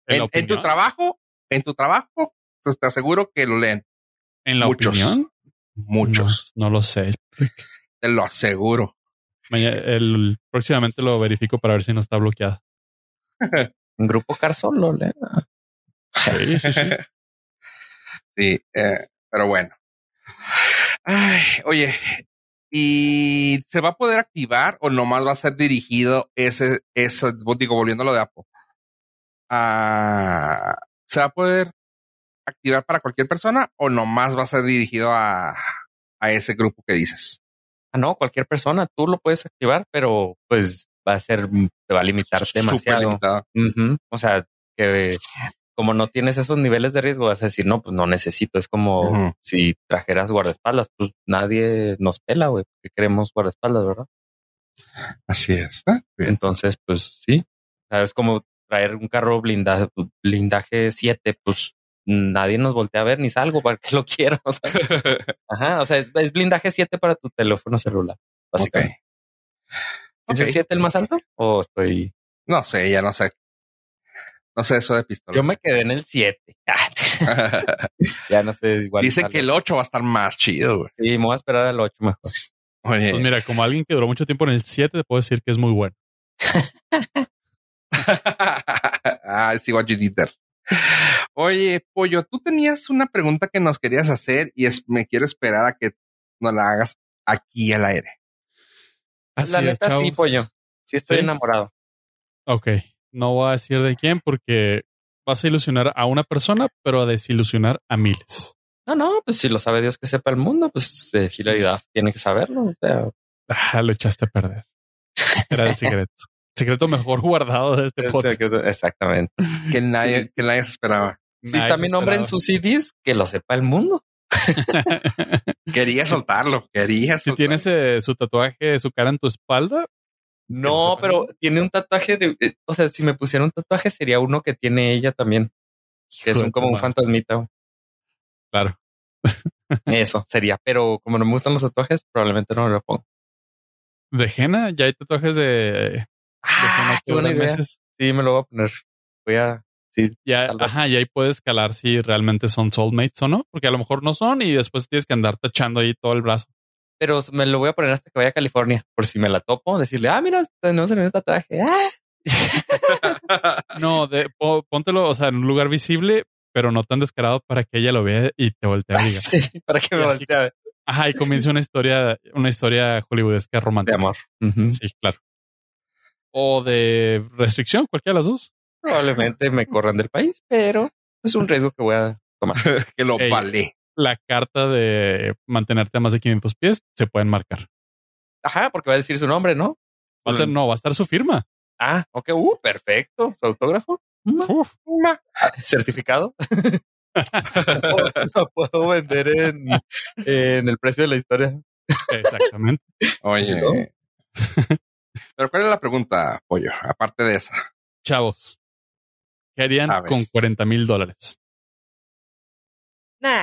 en, tu trabajo, en tu trabajo, pues te aseguro que lo leen. ¿En la Muchos. opinión? Muchos. no lo sé. Te lo aseguro. El, próximamente lo verifico para ver si no está bloqueado. Un grupo car solo, Sí, sí, sí. sí, eh, pero bueno. Ay, oye, ¿y se va a poder activar o nomás va a ser dirigido ese, ese digo, volviendo a lo de Apple? Ah, ¿Se va a poder activar para cualquier persona o nomás va a ser dirigido a, a ese grupo que dices? Ah, no, cualquier persona, tú lo puedes activar, pero pues va a ser, te va a limitar demasiado. O sea, que como no tienes esos niveles de riesgo, vas a decir, no, pues no necesito. Es como si trajeras guardaespaldas, pues nadie nos pela, güey, porque queremos guardaespaldas, ¿verdad? Así es. Entonces, pues sí, sabes como traer un carro blindaje, blindaje 7, pues nadie nos voltea a ver ni salgo para que lo quiero. O sea, ajá, o sea, es, es blindaje 7 para tu teléfono celular, básicamente. ¿Es el Ok. 7 el más alto? ¿O estoy...? No sé, ya no sé. No sé eso de pistola. Yo me quedé en el 7. ya no sé, igual. Dice sale. que el 8 va a estar más chido, güey. Sí, me voy a esperar al 8 mejor. Oye, Pues mira, como alguien que duró mucho tiempo en el 7, te puedo decir que es muy bueno. I see what you did there. Oye, Pollo, tú tenías una pregunta que nos querías hacer y es, me quiero esperar a que nos la hagas aquí al aire. Así la neta, sí, pollo. Sí estoy Sí. enamorado. Ok, no voy a decir de quién porque vas a ilusionar a una persona, pero a desilusionar a miles. No, no, pues si lo sabe Dios que sepa el mundo, pues eh, Hilary Duff tiene que saberlo. O sea, Ah, lo echaste a perder. Era el secreto. secreto mejor guardado de este podcast. exactamente. Que nadie, Sí. que nadie se esperaba. Si Nadie está mi nombre en sus CDs, que lo sepa el mundo. Quería soltarlo, quería Si soltarlo. tienes eh, su tatuaje, su cara en tu espalda, No, pero tiene un tatuaje de, eh, o sea, si me pusiera un tatuaje sería uno que tiene ella también, que es un, como un fantasmita. claro. Eso sería, pero como no me gustan los tatuajes, probablemente no me lo pongo. De henna, ya hay tatuajes de, de henna Ah, que qué buena duran idea. meses. Sí, me lo voy a poner. Voy a, sí, Ya, ajá, y ahí puedes calar si realmente son soulmates o no, porque a lo mejor no son y después tienes que andar tachando ahí todo el brazo. pero me lo voy a poner hasta que vaya a California, por si me la topo, decirle, ah, mira, tenemos el mismo tatuaje. Ah. No, de, po- póntelo, o sea, en un lugar visible, pero no tan descarado para que ella lo vea y te voltee a. Sí, para que me así- voltee a ver. Ajá, y comienza una historia, una historia hollywoodesca de romántica. amor. Ujú. Sí, claro. O de restricción, cualquiera de las dos. Probablemente me corran del país, pero es un riesgo que voy a tomar. que lo Ey. vale. La carta de mantenerte a más de 500 pies se pueden marcar. Ajá, porque va a decir su nombre, ¿no? Va a tener- no, va a estar su firma. Ah, ok, uh, perfecto. Su autógrafo. Uf, Certificado. lo puedo vender en, en el precio de la historia. exactamente. Oye. Pero ¿cuál es la pregunta, Pollo? Aparte de esa. Chavos, ¿qué harían Sabes. con 40 mil dólares?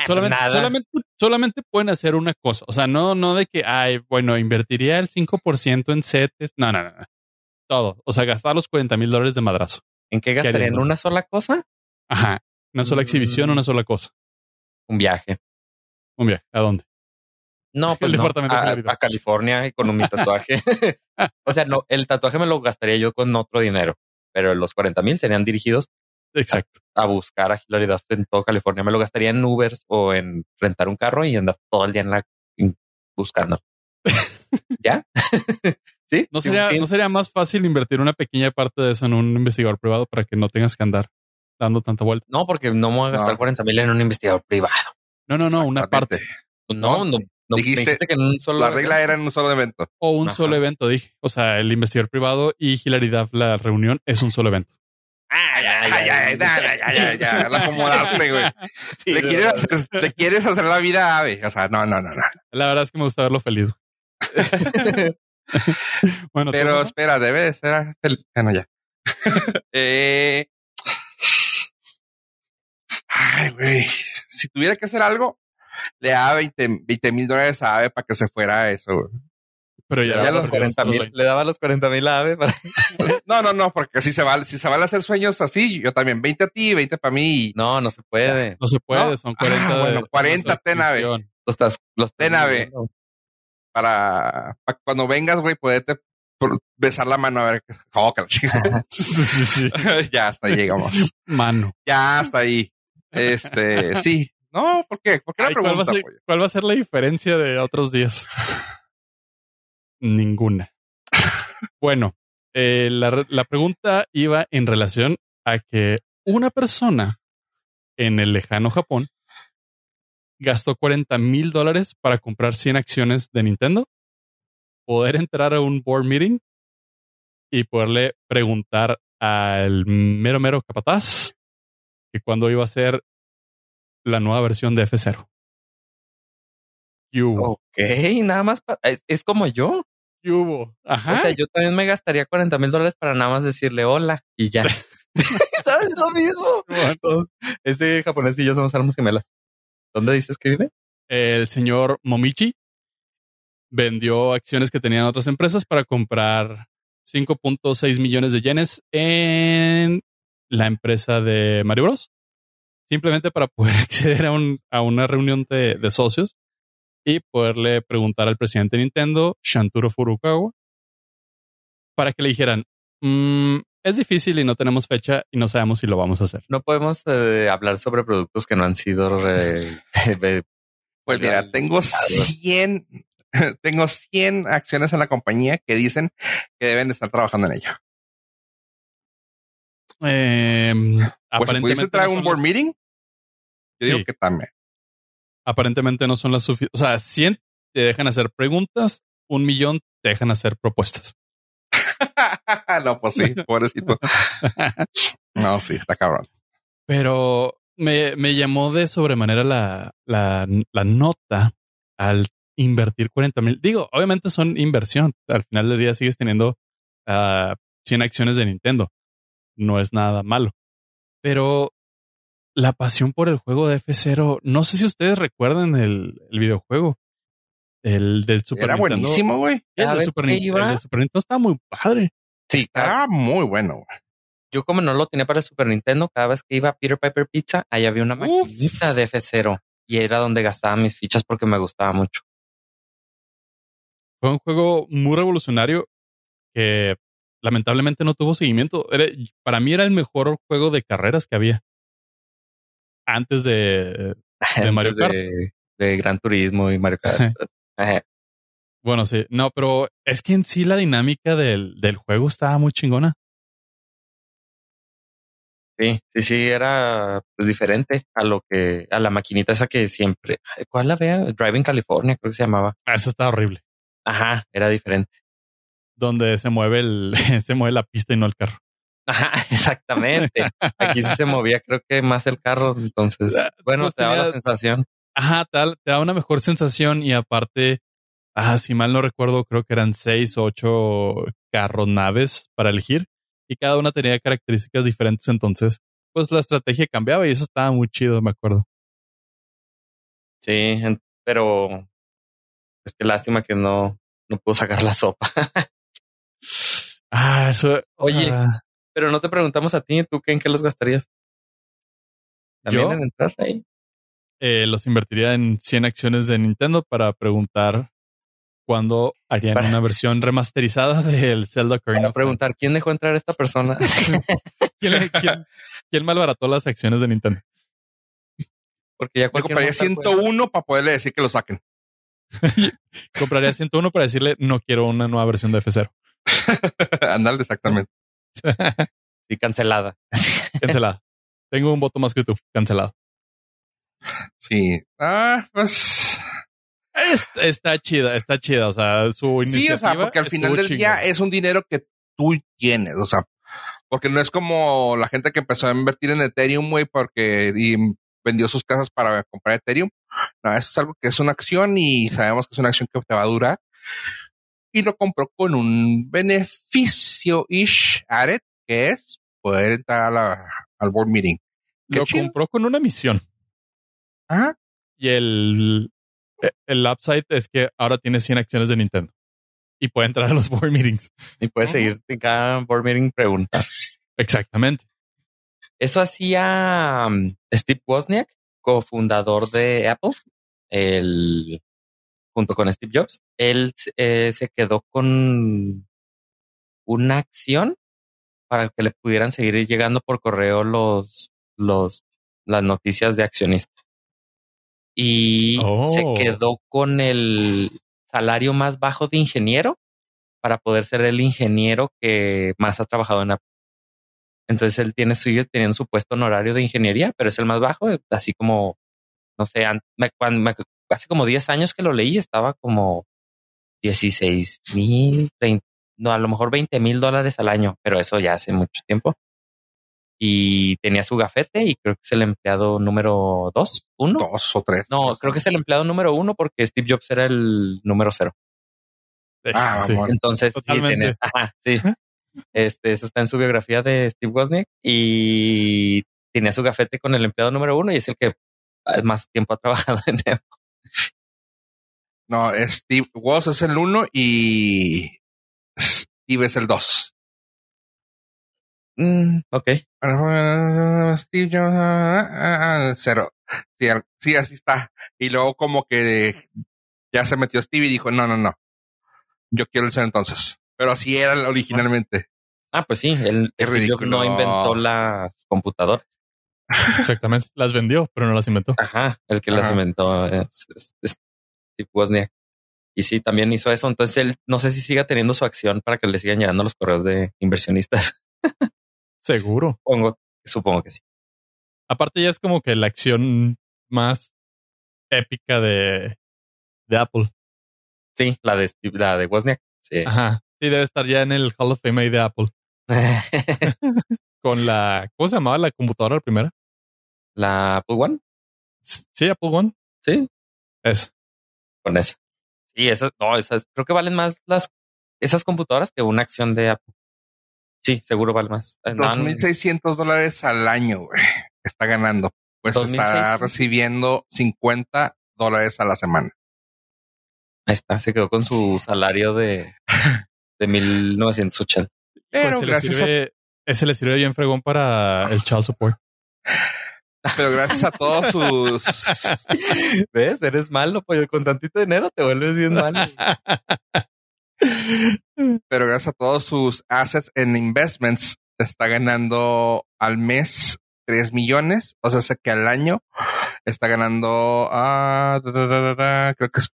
Solamente, nada. solamente, solamente pueden hacer una cosa. O sea, no, no de que, ay, bueno, invertiría el 5% en CETES. No, no, no, no. Todo. O sea, gastar los 40 mil dólares de madrazo. ¿En qué gastaría? ¿En una sola cosa? Ajá. Una sola Mm. exhibición, una sola cosa. Un viaje. Un viaje. ¿A dónde? No, pues El no. departamento de a, Florida. a California y con un mi tatuaje. o sea, no, el tatuaje me lo gastaría yo con otro dinero, pero los 40 mil serían dirigidos Exacto. a buscar a Hilary Duff en todo California. Me lo gastaría en Ubers o en rentar un carro y andar todo el día en la en- buscando. ¿Ya? ¿Sí? ¿No sería, sí. ¿No sería más fácil invertir una pequeña parte de eso en un investigador privado para que no tengas que andar dando tanta vuelta? No, porque no me voy a gastar No. 40 mil en un investigador privado. No, no, no, una parte. Pues No, No, no, dijiste- dijiste, que en un solo. La regla era en un solo evento. O un Ajá. solo evento, dije. O sea, el investigador privado y Hilary Duff, la reunión, es un solo evento. Ah, ya, Ay, ay, ay, ya, ya, ya, ya, ya, la acomodaste, güey. Le quieres hacer, le quieres hacer la vida ave. O sea, no, no, no, no. La verdad es que me gusta verlo feliz. güey. bueno, Pero ¿tú? espera, debe de ser fel- Bueno, ya. eh, ay, güey. Si tuviera que hacer algo, le daba 20 mil dólares a Ave para que se fuera a eso. güey. Pero ya, ya los los 40 mil. Le daba los 40 mil a Ave para. No, no, no, porque si se vale, si se vale hacer sueños así, yo también 20 a ti, 20 para mí. No, no se puede. No se puede, No. son 40. Ah, bueno, de- 40 ten, ave. suscripción. Los los Ave. Para, para cuando vengas, güey, poderte besar la mano a ver. qué- Oh, que la. Sí, sí, sí. ya hasta ahí llegamos. Mano. Ya hasta ahí. Este, sí. No, ¿por qué? ¿Por qué la Ay, ¿cuál, va pregunta, ser, cuál va a ser la diferencia de otros días? Ninguna. Bueno, eh, la, la pregunta iba en relación a que una persona en el lejano Japón gastó 40 mil dólares para comprar 100 acciones de Nintendo, poder entrar a un board meeting y poderle preguntar al mero mero capataz que cuándo iba a ser la nueva versión de F0. ¿Qué hubo? Ok, nada más. pa- es, es como yo. ¿Qué hubo? Ajá. O sea, yo también me gastaría 40 mil dólares para nada más decirle hola y ya. ¿Sabes lo mismo? Ese japonés y yo somos almas gemelas. ¿Dónde dices que vive? El señor Momichi vendió acciones que tenían otras empresas para comprar 5.6 millones de yenes en la empresa de Mario Bros. Simplemente para poder acceder a, un, a una reunión de, de socios y poderle preguntar al presidente de Nintendo, Shanturo Furukawa, para que le dijeran, "Mm, es difícil y no tenemos fecha y no sabemos si lo vamos a hacer. No podemos eh, hablar sobre productos que no han sido re- Pues mira, tengo 100, tengo 100 acciones en la compañía que dicen que deben de estar trabajando en ello. Eh, Pues no traer un board las, meeting, yo digo Sí. que también. Aparentemente no son las suficientes. O sea, 100 te dejan hacer preguntas, un millón te dejan hacer propuestas. no, pues sí, pobrecito. No, sí, está cabrón. Pero me, me llamó de sobremanera la, la, la nota al invertir 40 mil. Digo, obviamente son inversión. Al final del día sigues teniendo ah, 100 acciones de Nintendo. No es nada malo. Pero la pasión por el juego de F0, no sé si ustedes recuerdan el, el videojuego. El del Super Era Nintendo. buenísimo, güey. El del ¿Sabes Super, el iba? del Super Nintendo está muy padre. Sí, Estaba muy bueno, güey. yo como no lo tenía para el Super Nintendo, cada vez que iba a Peter Piper Pizza, ahí había una Uf. maquinita de F0 y era donde gastaba mis fichas porque me gustaba mucho. Fue un juego muy revolucionario que lamentablemente no tuvo seguimiento. Era- para mí era el mejor juego de carreras que había. Antes de... De Mario Antes De, de Gran Turismo y Mario Kart. Bueno, sí. No, pero es que en sí la dinámica del, del juego estaba muy chingona. Sí, sí, sí, era pues diferente a lo que, a la maquinita esa que siempre, ¿cuál la vea? Driving California, creo que se llamaba. Ah, Eso está horrible. Ajá, era diferente. Donde se mueve el, se mueve la pista y no el carro. Ajá, exactamente. Aquí sí se movía, creo que más el carro. Entonces, bueno, Pues te daba la sensación. Ajá, tal, te da una mejor sensación y aparte, ah, si mal no recuerdo, creo que eran seis o ocho carros naves para elegir y cada una tenía características diferentes. Entonces, pues la estrategia cambiaba y eso estaba muy chido, me acuerdo. Sí, pero es que lástima que no, no pudo sacar la sopa. Ah, eso. o Oye, sea, Pero no te preguntamos a ti, ¿tú qué, en qué los gastarías? ¿También ¿Yo? en entrar ahí? eh, los invertiría en 100 acciones de Nintendo para preguntar cuándo harían Para- una versión remasterizada del Zelda Ocarina Para Time. preguntar, ¿quién dejó entrar a esta persona? ¿Quién, quién, quién malbarató las acciones de Nintendo? Porque ya compraría mortal puede- 101 para poderle decir que lo saquen. Compraría 101 para decirle no quiero una nueva versión de F0. Ándale, exactamente. Sí, cancelada. Cancelada. Tengo un voto más que tú. Cancelado. Sí. Ah, pues. Es- está chida, está chida. O sea, su Sí, iniciativa. o sea, porque al final del día es un dinero que tú tienes. O sea, porque no es como la gente que empezó a invertir en Ethereum, güey, porque y vendió sus casas para comprar Ethereum. No, eso es algo que es una acción y sabemos que es una acción que te va a durar. Y lo compró con un beneficio ish added, que es poder entrar a la, al board meeting. Qué Lo chido. compró con una misión. Ajá. Y el, el upside es que ahora tiene 100 acciones de Nintendo. Y puede entrar a los board meetings. Y puedes Ujú. seguir en cada board meeting preguntar. Exactamente. Eso hacía um, Steve Wozniak, cofundador de Apple, el, junto con Steve Jobs. Él eh, se quedó con una acción para que le pudieran seguir llegando por correo los, los, las noticias de accionista. Y Oh. se quedó con el salario más bajo de ingeniero para poder ser el ingeniero que más ha trabajado en Apple. Entonces él tiene sigue teniendo su puesto honorario de ingeniería, pero es el más bajo, así como, no sé, me- me- hace como 10 años que lo leí, estaba como 16 mil, no, a lo mejor 20 mil dólares al año, pero eso ya hace mucho tiempo. Y tenía su gafete y creo que es el empleado número dos, uno. Dos o tres. No, creo que es el empleado número uno porque Steve Jobs era el número cero. Ah, Sí. Entonces, sí, Totalmente. tenía- ajá, sí. Este, eso está en su biografía de Steve Wozniak y tenía su gafete con el empleado número uno y es el que más tiempo ha trabajado en Apple. No, Steve Woz es el uno y Steve es el dos. Mm, ok. Steve Jobs, cero. Sí, sí, así está. Y luego como que ya se metió Steve y dijo, no, no, no. Yo quiero el ser entonces. Pero así era originalmente. Ah, pues sí, el Steve Jobs no inventó las computadoras. Exactamente. Las vendió, pero no las inventó. Ajá, el que las inventó es, Steve Wozniak. Y sí, también hizo eso. Entonces él no sé si siga teniendo su acción para que le sigan llegando los correos de inversionistas. Seguro. Supongo, supongo que sí. Aparte ya es como que la acción más épica de, de Apple. Sí, la de Steve, la de Wozniak. Sí. Ajá. Sí, debe estar ya en el Hall of Fame de Apple. Con la, ¿cómo se llamaba la computadora primera? ¿La Apple One? Sí, Apple One. Sí. Es. Con esa. Sí, esas, no, esas, creo que valen más las, esas computadoras que una acción de Apple. Sí, seguro vale más. 2.600 eh, dólares al año, güey. Está ganando. Pues está recibiendo 50 dólares a la semana. Ahí está, se quedó con su salario de, de 1980. Pero gracias a... Ese le sirve bien fregón para el child support. Pero gracias a todos sus. ¿Ves? Eres malo, pues con tantito dinero te vuelves bien malo. Pero gracias a todos sus assets en investments, está ganando al mes 3 millones. O sea, sé que al año está ganando, ah, creo que es,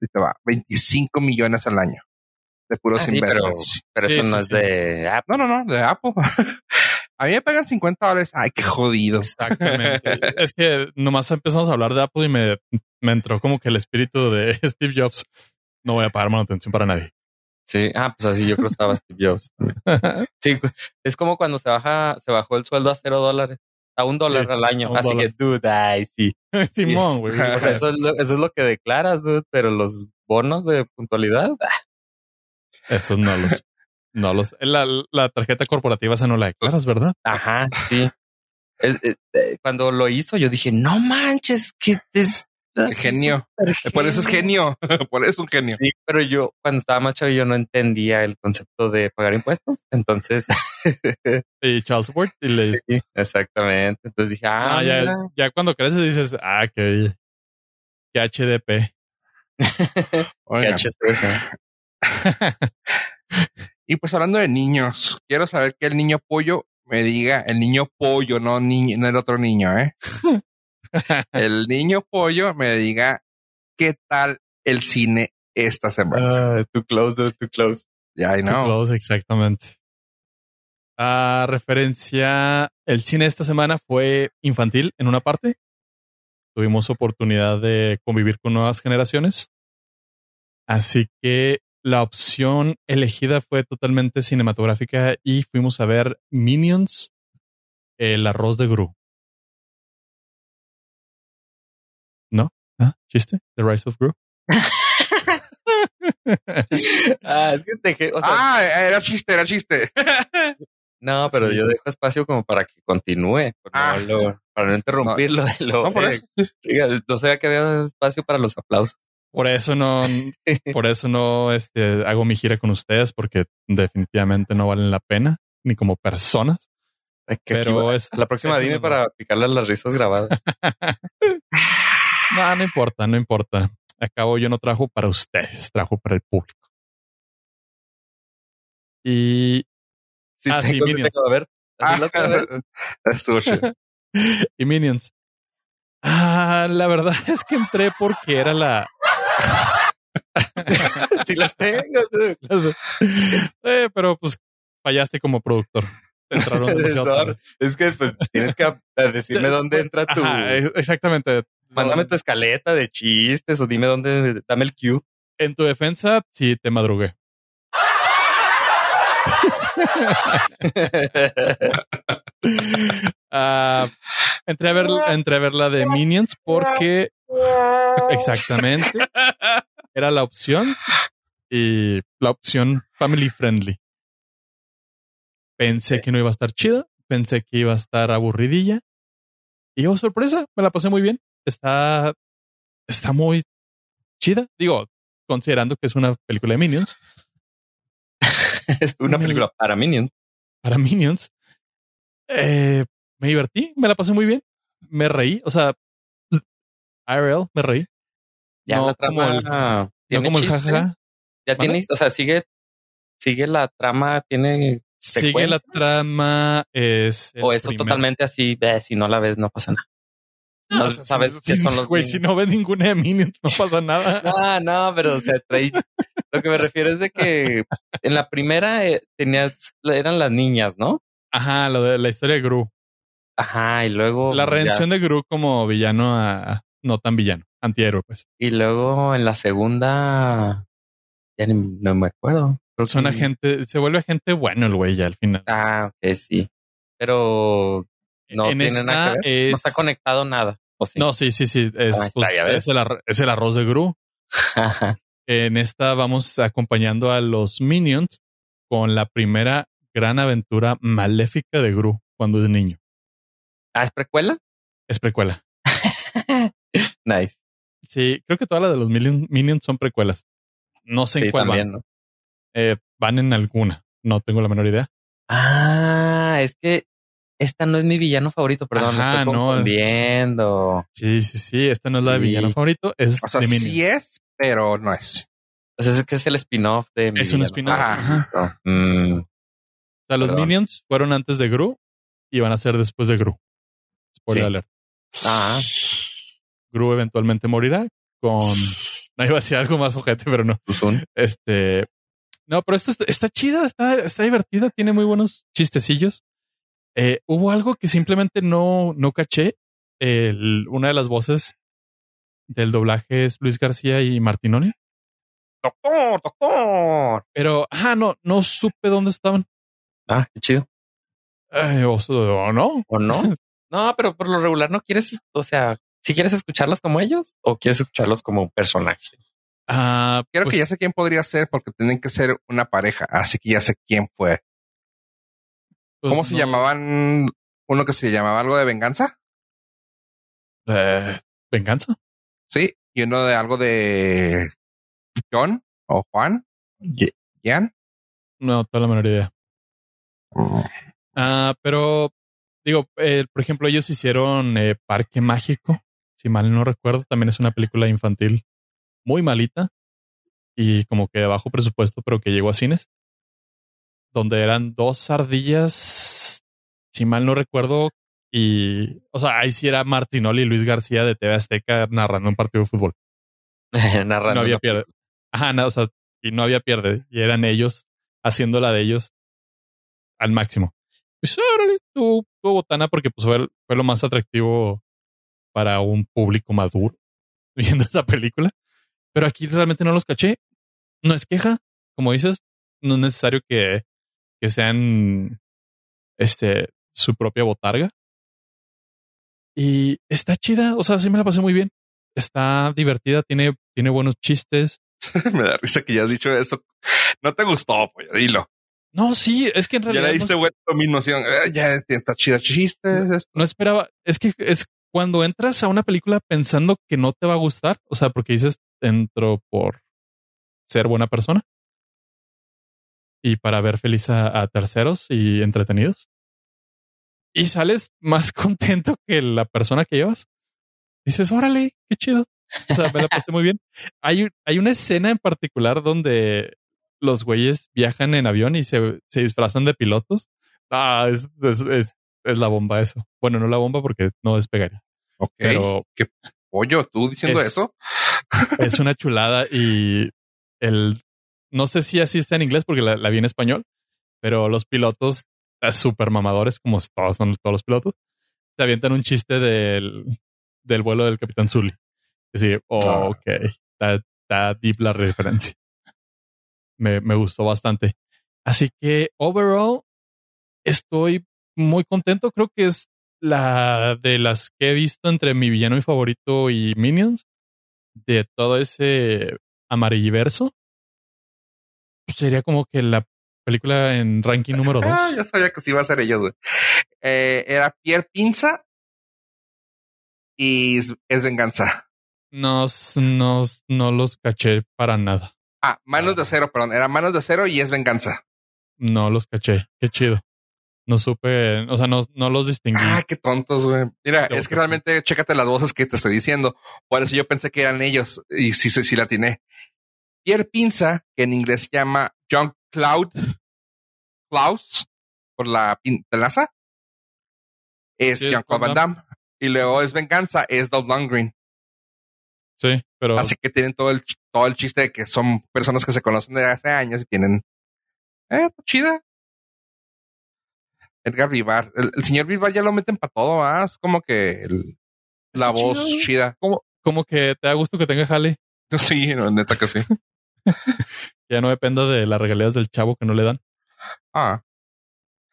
te va, 25 millones al año de puros ah, investments. pero, eso no es de Apple. No, no, no, de Apple. A mí me pagan 50 dólares. Ay, qué jodido. Exactamente. es que nomás empezamos a hablar de Apple y me, me entró como que el espíritu de Steve Jobs. No voy a pagar manutención para nadie. Sí, ah, pues así yo creo que estaba Steve Jobs. Sí, es como cuando se baja, se bajó el sueldo a cero dólares, a un dólar al año. Así que, dude, ay, sí. Simón, güey. o sea, eso, es lo, eso es lo que declaras, dude, pero los bonos de puntualidad. Ah. Esos no los, no los, la, la tarjeta corporativa esa no la declaras, ¿verdad? Ajá, sí. Eh, cuando lo hizo, yo dije, no manches, que es genio. Por eso es genio. Por eso es un genio. Sí, pero yo cuando estaba más yo no entendía el concepto de pagar impuestos. Entonces. y child support. Y le... Sí, exactamente. Entonces dije, ah, ya, ya, cuando creces dices, ah, que, que HDP. que HDP. Y pues hablando de niños, quiero saber que el niño pollo me diga, el niño pollo, no niño, no el otro niño, ¿eh? el niño pollo me diga qué tal el cine esta semana. Uh, too close, too close. Ya, yeah, I know. Too close, exactamente. A referencia, el cine esta semana fue infantil en una parte. Tuvimos oportunidad de convivir con nuevas generaciones. Así que la opción elegida fue totalmente cinematográfica y fuimos a ver Minions, el arroz de Gru. ¿No? ¿Ah? ¿Chiste? The Rise of Gru. ah, es que te, o sea, ah, era chiste, era chiste. no, pero yo dejo espacio como para que continúe, ah. para no interrumpirlo. No, no por eso. No sabía que había espacio para los aplausos. Por eso no, por eso no este, hago mi gira con ustedes, porque definitivamente no valen la pena, ni como personas. Pero es, la próxima dime para picarle las risas grabadas. no, no importa, no importa. Acabo yo no trabajo para ustedes, trabajo para el público. Y sí, ah, sí, Minions. a ver. Ah, y Minions. Ah, la verdad es que entré porque era la, si las tengo. Eh, pero pues fallaste como productor. Es que pues, tienes que decirme dónde entra tu. exactamente. Mándame tu escaleta de chistes o dime dónde. Dame el cue. En tu defensa, sí te madrugué. uh, entré, a ver, entré a ver la de Minions porque exactamente era la opción y la opción family friendly. Pensé que no iba a estar chida, pensé que iba a estar aburridilla. Y oh, sorpresa, me la pasé muy bien. Está, está muy chida. Digo, considerando que es una película de Minions. es una película para Minions. Para Minions. Eh, me divertí, me la pasé muy bien. Me reí, o sea, IRL, me reí. Ya no la como el, trama no tiene como el chiste. jajaja. Ya ¿Mande? tiene, o sea, sigue, sigue la trama, tiene Sigue la trama. Es el o eso primer- totalmente así, ve, si no la ves, no pasa nada. No o sea, sabes si- qué son los Güey, si no ves ninguna de Minions, no pasa nada. No, no, pero o sea, trae. Lo que me refiero es de que en la primera eh, tenías, eran las niñas, ¿no? Ajá, lo de la historia de Gru. Ajá, y luego. La ya- redención de Gru como villano a no tan villano, antihéroe, pues. Y luego en la segunda. Ya ni, no me acuerdo. Creo Son que- agente, se vuelve agente bueno el güey ya al final. Ah, ok, sí. Pero no en tiene nada que ver. es- No está conectado nada. ¿O sí? No, sí, sí, sí. Es, Ah, pues, es, el, ar- es el arroz de Gru. En esta vamos acompañando a los Minions con la primera gran aventura maléfica de Gru cuando es niño. ah, ¿es precuela? Es precuela. Nice. Sí, creo que todas las de los Minion- Minions son precuelas. No sé en Sí, cuál también, van. ¿no? Eh, van en alguna. No tengo la menor idea. Ah, es que esta no es mi villano favorito, perdón, me Ajá, estoy no. confundiendo. Sí, sí, sí. Esta no es la de Sí. villano favorito. Es O sea, sí es, pero no es. O sea, es que es el spin-off de mi Es un spin-off. Ajá. Ajá. Mm, O sea, los Perdón. Minions fueron antes de Gru y van a ser después de Gru. Spoiler Sí. alert. ah, Gru eventualmente morirá con. No iba a decir algo más ojete, pero no. Uzun. Este. No, pero esta está, está chida, está, está divertida, tiene muy buenos chistecillos. Eh, hubo algo que simplemente no, no caché. El- una de las voces del doblaje es Luis García y Martinoni. Doctor, doctor. Pero, ajá, no, no supe dónde estaban. Ah, qué chido. Eh, o, o no. ¿O no? no, pero por lo regular no quieres, o sea, si quieres escucharlos como ellos o quieres escucharlos como un personaje. Ah, Creo pues, que ya sé quién podría ser porque tienen que ser una pareja. Así que ya sé quién fue. pues, ¿Cómo se llamaban? Uno que se llamaba algo de venganza. Eh, ¿Venganza? Sí. Y uno de algo de John o Juan. Jan. No, toda la menor idea. Ah, pero digo, eh, por ejemplo, ellos hicieron eh, Parque Mágico, si mal no recuerdo, también es una película infantil muy malita y como que de bajo presupuesto, pero que llegó a cines, donde eran dos ardillas, si mal no recuerdo, y, o sea, ahí sí era Martinoli y Luis García de TV Azteca narrando un partido de fútbol. Narrando. no había pierde. Ajá, no, o sea, y no había pierde. Y eran ellos haciendo la de ellos al máximo. Pues órale, tu, tu botana, porque pues fue, fue lo más atractivo para un público maduro viendo esa película. Pero aquí realmente no los caché. No es queja. Como dices, no es necesario que, que sean este su propia botarga. Y está chida. O sea, sí me la pasé muy bien. Está divertida, tiene, tiene buenos chistes. Me da risa que ya has dicho eso. No te gustó, pues dilo. No, sí, es que en Ya realidad le no, diste buena dominación. Eh, ya está chida chistes. esto. no esperaba. Es que es cuando entras a una película pensando que no te va a gustar, o sea, porque dices entro por ser buena persona y para ver feliz a, a terceros y entretenidos. Y sales más contento que la persona que llevas. Dices, órale, qué chido. O sea, me la pasé muy bien. Hay, hay una escena en particular donde los güeyes viajan en avión y se, se disfrazan de pilotos. Ah, es, es, es, es la bomba eso. Bueno, no la bomba porque no despegaría. Ok. Pero Pollo, tú diciendo Es- eso. es una chulada y el no sé si así está en inglés porque la, la vi en español, pero los pilotos eh, súper mamadores, como todos son todos los pilotos, se avientan un chiste del, del vuelo del Capitán Zully. Oh, Ah. ok, está, está deep la referencia. Me, me gustó bastante. Así que, overall, estoy muy contento. Creo que es la de las que he visto entre mi villano y favorito y Minions, de todo ese amarilliverso, pues sería como que la película en ranking número 2. Ah, ya sabía que sí iba a ser ellos, güey. Eh, era Pierre Pinza y es, es Venganza. No, no, no los caché para nada. Ah, Manos de Acero, perdón. Era Manos de Acero y es Venganza. No los caché. Qué chido. No supe, o sea, no, no los distinguí. Ah, qué tontos, güey. Mira, Qué es que realmente chécate las voces que te estoy diciendo. Por eso yo pensé que eran ellos y sí, sí, sí la atiné. Pierre Pinza, que en inglés se llama John Cloud Klaus, por la pintaza, es Sí, es Jean-Claude Van Damme. Y luego es Venganza, es Dolph Lundgren. Sí, pero Así que tienen todo el, todo el chiste de que son personas que se conocen de hace años y tienen. Eh, está chida. Edgar Vivar. El, el señor Vivar ya lo meten para todo, ¿ah? Es como que el- la Está voz chido. chida. como, como que te da gusto que tenga Jale. Sí, no, neta que sí. Ya no dependa de las regalías del chavo que no le dan. Ah,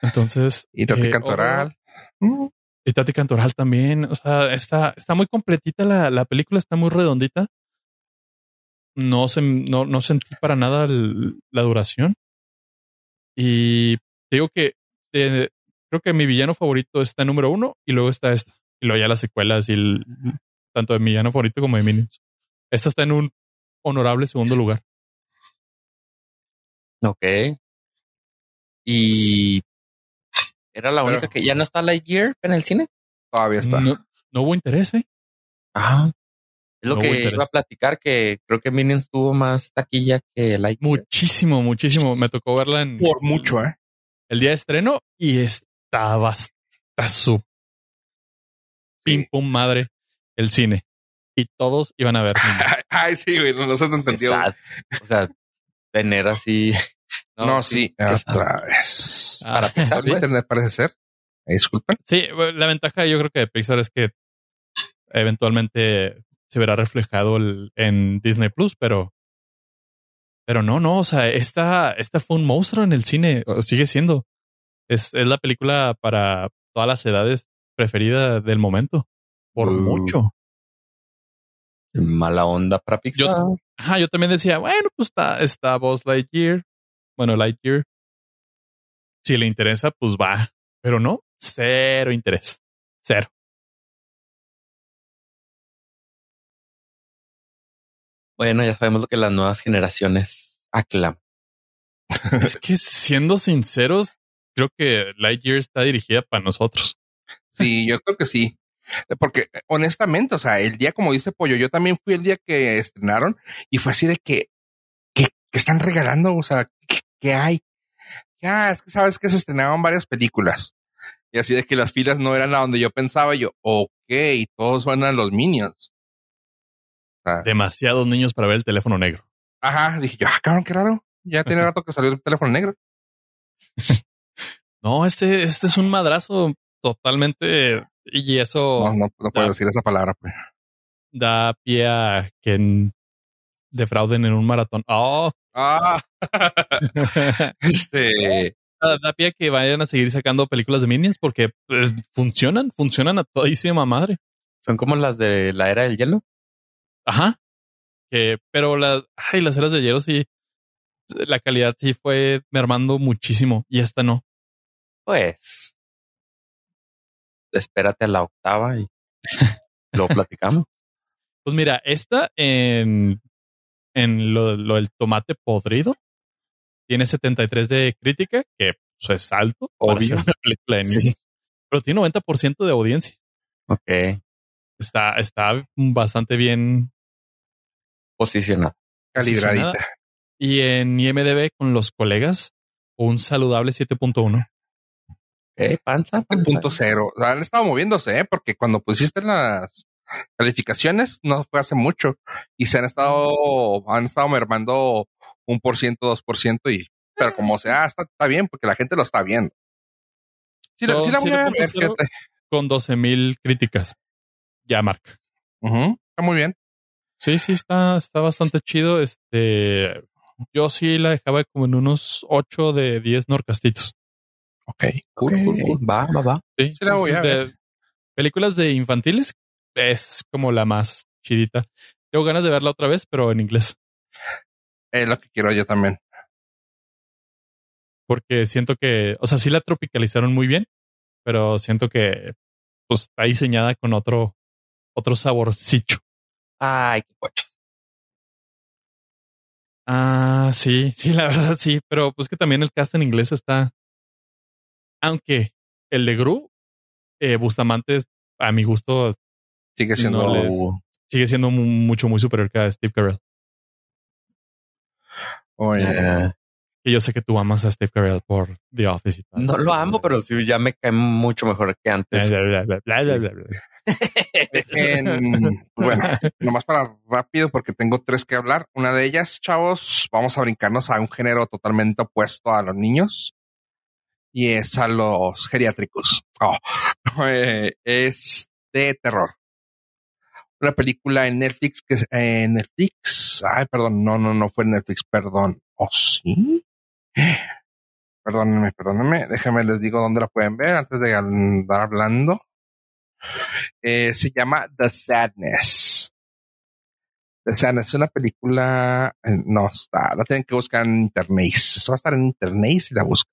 Entonces. y Tati eh, Cantoral. Mm, Y Tati Cantoral también. O sea, está, está muy completita la, la película, está muy redondita. No, se, no, no sentí para nada el- la duración. Y digo que eh, creo que mi villano favorito está en número uno y luego está esta. Y luego ya las secuelas y el, tanto de mi villano favorito como de Minions. Esta está en un honorable segundo lugar. Ok. Y era la Pero- única que ya no está Lightyear en el cine. Todavía está. No, no hubo interés, ¿eh? Ah. Es lo No que iba a platicar, que creo que Minions tuvo más taquilla que Lightyear. Muchísimo, muchísimo. Me tocó verla en Por mucho, ¿eh? el día de estreno y estaba hasta su pim pum madre el cine. Y todos iban a ver. Ay, sí, güey, no, no se te entendió. sad. O sea, tener así. No, sí, otra vez. Ah, Para pues. internet parece ser. Disculpen. sí, la ventaja yo creo que de Pixar es que eventualmente se verá reflejado el- en Disney Plus, pero pero no, no, o sea, esta, esta fue un monstruo en el cine, sigue siendo. Es, es la película para todas las edades preferida del momento. Por Uh. mucho. Mala onda para Pixar. Yo- Ajá, yo también decía, bueno, pues está, está Buzz Lightyear. Bueno, Lightyear. Si le interesa, pues va. Pero no, cero interés. Cero. Bueno, ya sabemos lo que las nuevas generaciones aclaman. es que siendo sinceros, creo que Lightyear está dirigida para nosotros. Sí, yo creo que sí. Porque honestamente, o sea, el día, como dice Pollo, yo también fui el día que estrenaron y fue así de que, que, que están regalando, o sea, ¿qué, qué hay? Ya, es que sabes que se estrenaron varias películas. Y así de que las filas no eran a donde yo pensaba. Yo, ok, todos van a los Minions. O sea, Demasiados niños para ver el teléfono negro. ajá, dije yo, ah, cabrón, qué raro. Ya tiene rato que salió el teléfono negro. No, este, este es un madrazo totalmente. Y eso No, no, no puedo decir esa palabra, pues. da pie a que defrauden en un maratón. Oh, Ah, este, da, da pie a que vayan a seguir sacando películas de Minions porque pues, funcionan, funcionan a todísima madre. Son como las de la era del hielo. Ajá. Que, pero las, ay, las eras de hielo sí, la calidad sí fue mermando muchísimo y esta no. Pues espérate a la octava y lo platicamos. Pues mira, esta en, en lo, lo del tomate podrido tiene 73 de crítica, que pues, es alto Obvio. una película de Sí. pero tiene 90% de audiencia. Ok. Está, está bastante bien. Posicionado. calibradita. Y en IMDB con los colegas, un saludable 7.1. Ok, panza. panza. punto cero. O sea, han estado moviéndose, ¿eh? porque cuando pusiste las calificaciones no fue hace mucho y se han estado, han estado mermando un por ciento, dos por ciento y, pero como sea, está, está bien porque la gente lo está viendo. Sí, la, Son sí la voy a ver, 7.0. fíjate. Con 12.000 críticas. Ya marca. Ujú, Está muy bien. Sí, sí, está, está bastante chido. Este, yo sí la dejaba como en unos 8 de 10 norcastitos. Ok. Cool, cool, cool. Va, va, va. Sí, Sí la voy a de- películas de infantiles es como la más chidita. Tengo ganas de verla otra vez, pero en inglés. Es lo que quiero yo también. porque siento que, o sea, sí la tropicalizaron muy bien, pero siento que pues está diseñada con otro, otro saborcito. Ay, qué pocho. Ah, sí, sí, la verdad sí, pero pues que también el cast en inglés está, aunque el de Gru, eh, Bustamante, a mi gusto, sigue siendo, no le- sigue siendo mu- mucho, muy superior que a Steve Carell. Oye, Eh, Y yo sé que tú amas a Steve Carell por The Office y tal. no lo amo, pero sí ya me cae mucho mejor que antes. Bla, bla, bla, bla, bla, bla, bla. dejen- bueno, nomás para rápido porque tengo tres que hablar. Una de ellas, chavos, vamos a brincarnos a un género totalmente opuesto a los niños y es a los geriátricos. Oh, eh, es de terror. Una película en Netflix que es en Netflix. Ay, perdón, no, no, no fue Netflix, perdón. ¿Oh, sí? Perdónenme, perdónenme. Déjenme les digo dónde la pueden ver antes de andar hablando. Eh, se llama The Sadness. The Sadness es una película. eh, No está, la tienen que buscar en internet. Eso va a estar en internet si la buscan.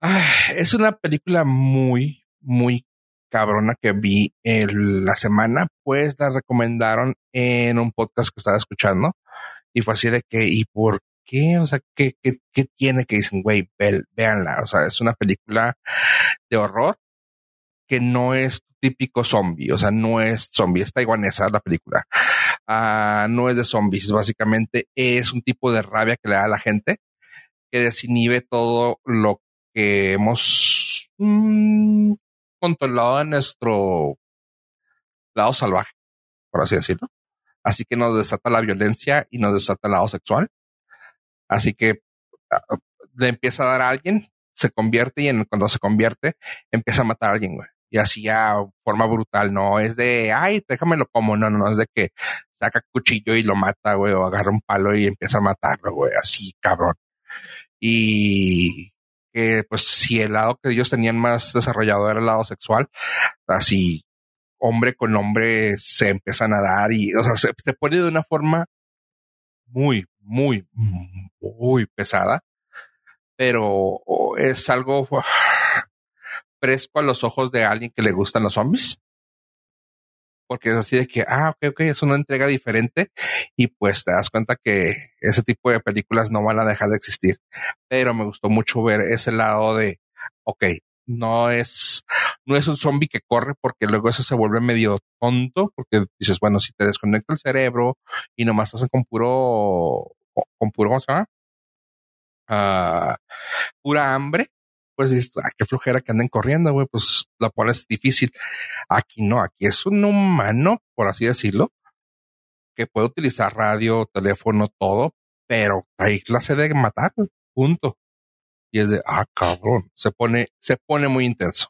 Ay, es una película muy, muy cabrona que vi el- la semana, pues la recomendaron en un podcast que estaba escuchando y fue así de que, ¿y por qué? O sea, ¿qué, qué, qué tiene que dicen, güey, véanla? O sea, es una película de horror que no es típico zombie, o sea, no es zombie, es taiwanesa la película. Ah, no es de zombies, básicamente es un tipo de rabia que le da a la gente que desinhibe todo lo que hemos mm, controlado en nuestro lado salvaje, por así decirlo. Así que nos desata la violencia y nos desata el lado sexual. Así que ah, le empieza a dar a alguien, se convierte y en, cuando se convierte empieza a matar a alguien, güey. Y así a forma brutal, no es de, ay, déjamelo como, no, no, no, es de que saca cuchillo y lo mata, güey, o agarra un palo y empieza a matarlo, güey, así, cabrón. Y que, pues, si el lado que ellos tenían más desarrollado era el lado sexual, así, hombre con hombre se empiezan a dar y, o sea, se, se pone de una forma muy, muy, muy pesada, pero es algo fresco a los ojos de alguien que le gustan los zombies. Porque es así de que, ah, ok, ok, es una entrega diferente y pues te das cuenta que ese tipo de películas no van a dejar de existir. Pero me gustó mucho ver ese lado de, ok, no es, no es un zombie que corre porque luego eso se vuelve medio tonto porque dices, bueno, si te desconecta el cerebro y nomás estás con puro, con puro, ¿cómo se llama? Ah, pura hambre, pues dices, ah, qué flojera que anden corriendo, güey, pues la pones difícil. Aquí no, aquí es un humano, por así decirlo, que puede utilizar radio, teléfono, todo, pero trae clase de matar, punto. Y es de, ah, cabrón, se pone, se pone muy intenso.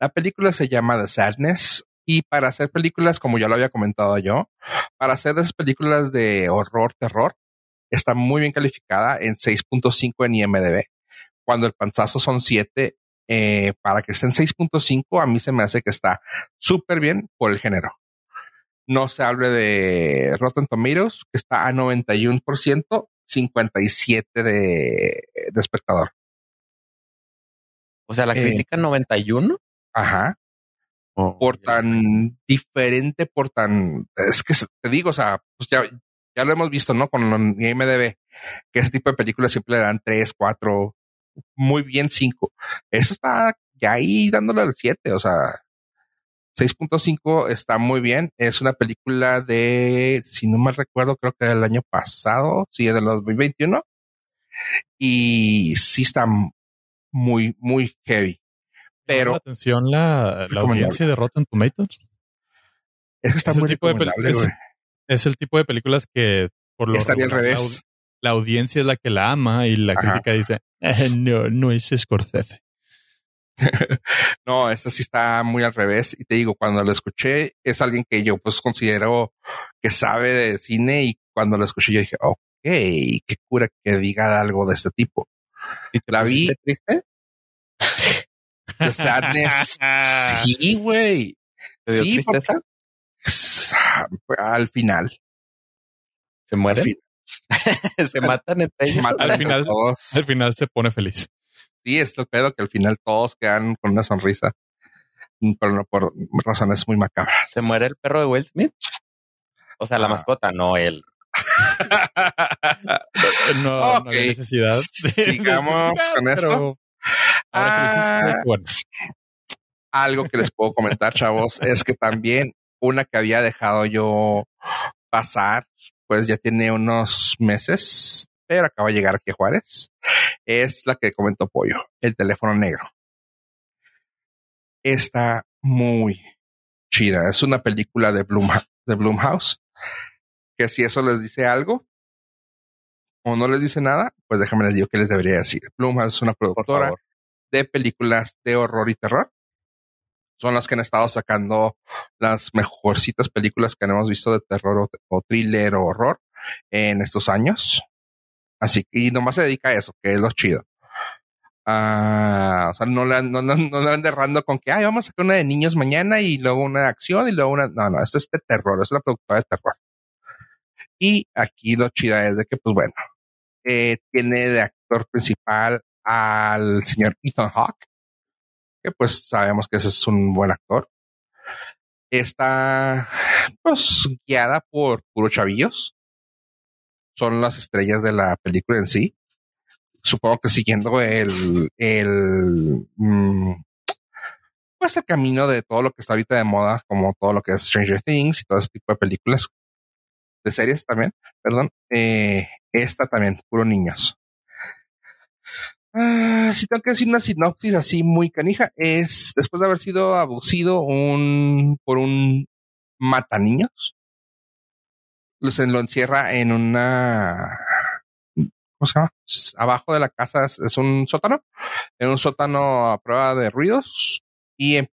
La película se llama The Sadness y para hacer películas, como ya lo había comentado yo, para hacer esas películas de horror, terror, está muy bien calificada en 6.5 en IMDb. Cuando el panzazo son 7, eh, para que esté en 6.5, a mí se me hace que está súper bien por el género. No se hable de Rotten Tomatoes, que está a 91%, 57 de, de espectador. O sea, la Eh, crítica 91. Ajá. Oh, por tan diferente, por tan, es que te digo, o sea, pues ya, ya lo hemos visto, ¿no? Con IMDB, que ese tipo de películas siempre le dan tres, cuatro, muy bien cinco. Eso está ya ahí dándole al siete, o sea, 6.5 está muy bien. Es una película de, si no mal recuerdo, creo que del año pasado, sí, del 2021. Y sí está muy, muy heavy. Pero la atención la, audiencia de Rotten Tomatoes. es que está Es el muy tipo de es-. Es el tipo de películas que por lo Estaría al revés. La audiencia es la que la ama y la Ajá. crítica dice, "Eh, no, no es Scorsese. No, esta sí está muy al revés. Y te digo, cuando lo escuché, es alguien que yo pues considero que sabe de cine y cuando lo escuché yo dije, ok, qué cura que diga algo de este tipo. ¿Y te la vi. triste? The Sadness. sí, güey. ¿Te dio Sí, tristeza? Al final. ¿Se Al muere? se matan entre ellos. Matan Al final- todos. Al final se pone feliz. Sí, es el pedo que al final todos quedan con una sonrisa, pero no por razones muy macabras. Se muere el perro de Will Smith. O sea, la Ah. mascota, no él. No, no había necesidad. Sigamos con esto. que hiciste, Ah. bueno, Algo que les puedo comentar, chavos, es que también una que había dejado yo pasar, pues ya tiene unos meses, pero acaba de llegar aquí a Juárez, es la que comentó Pollo, el teléfono negro. Está muy chida. Es una película de Bloom, de Blumhouse, que si eso les dice algo o no les dice nada, pues déjame les digo que les debería decir. Blumhouse es una productora de películas de horror y terror. Son las que han estado sacando las mejorcitas películas que hemos visto de terror o, thriller o horror en estos años. Así que y nomás se dedica a eso, que es lo chido. Ah, o sea, no le, no, no, no le ande errando con que, ay, vamos a sacar una de niños mañana y luego una de acción y luego una. No, no, esto es de terror, es la productora de terror. Y aquí lo chida es de que, pues bueno, eh, tiene de actor principal al señor Ethan Hawke, que pues sabemos que ese es un buen actor. Está pues guiada por puro chavillos. Son las estrellas de la película en sí. Supongo que siguiendo el, el mm, pues el camino de todo lo que está ahorita de moda, como todo lo que es Stranger Things y todo ese tipo de películas, de series también, perdón. Eh, esta también, puro niños. Ah, si tengo que decir una sinopsis así muy canija, es después de haber sido abusido un, por un mata niños, lo, encierra en una, ¿cómo se llama? Abajo de la casa es, un sótano, en un sótano a prueba de ruidos y em-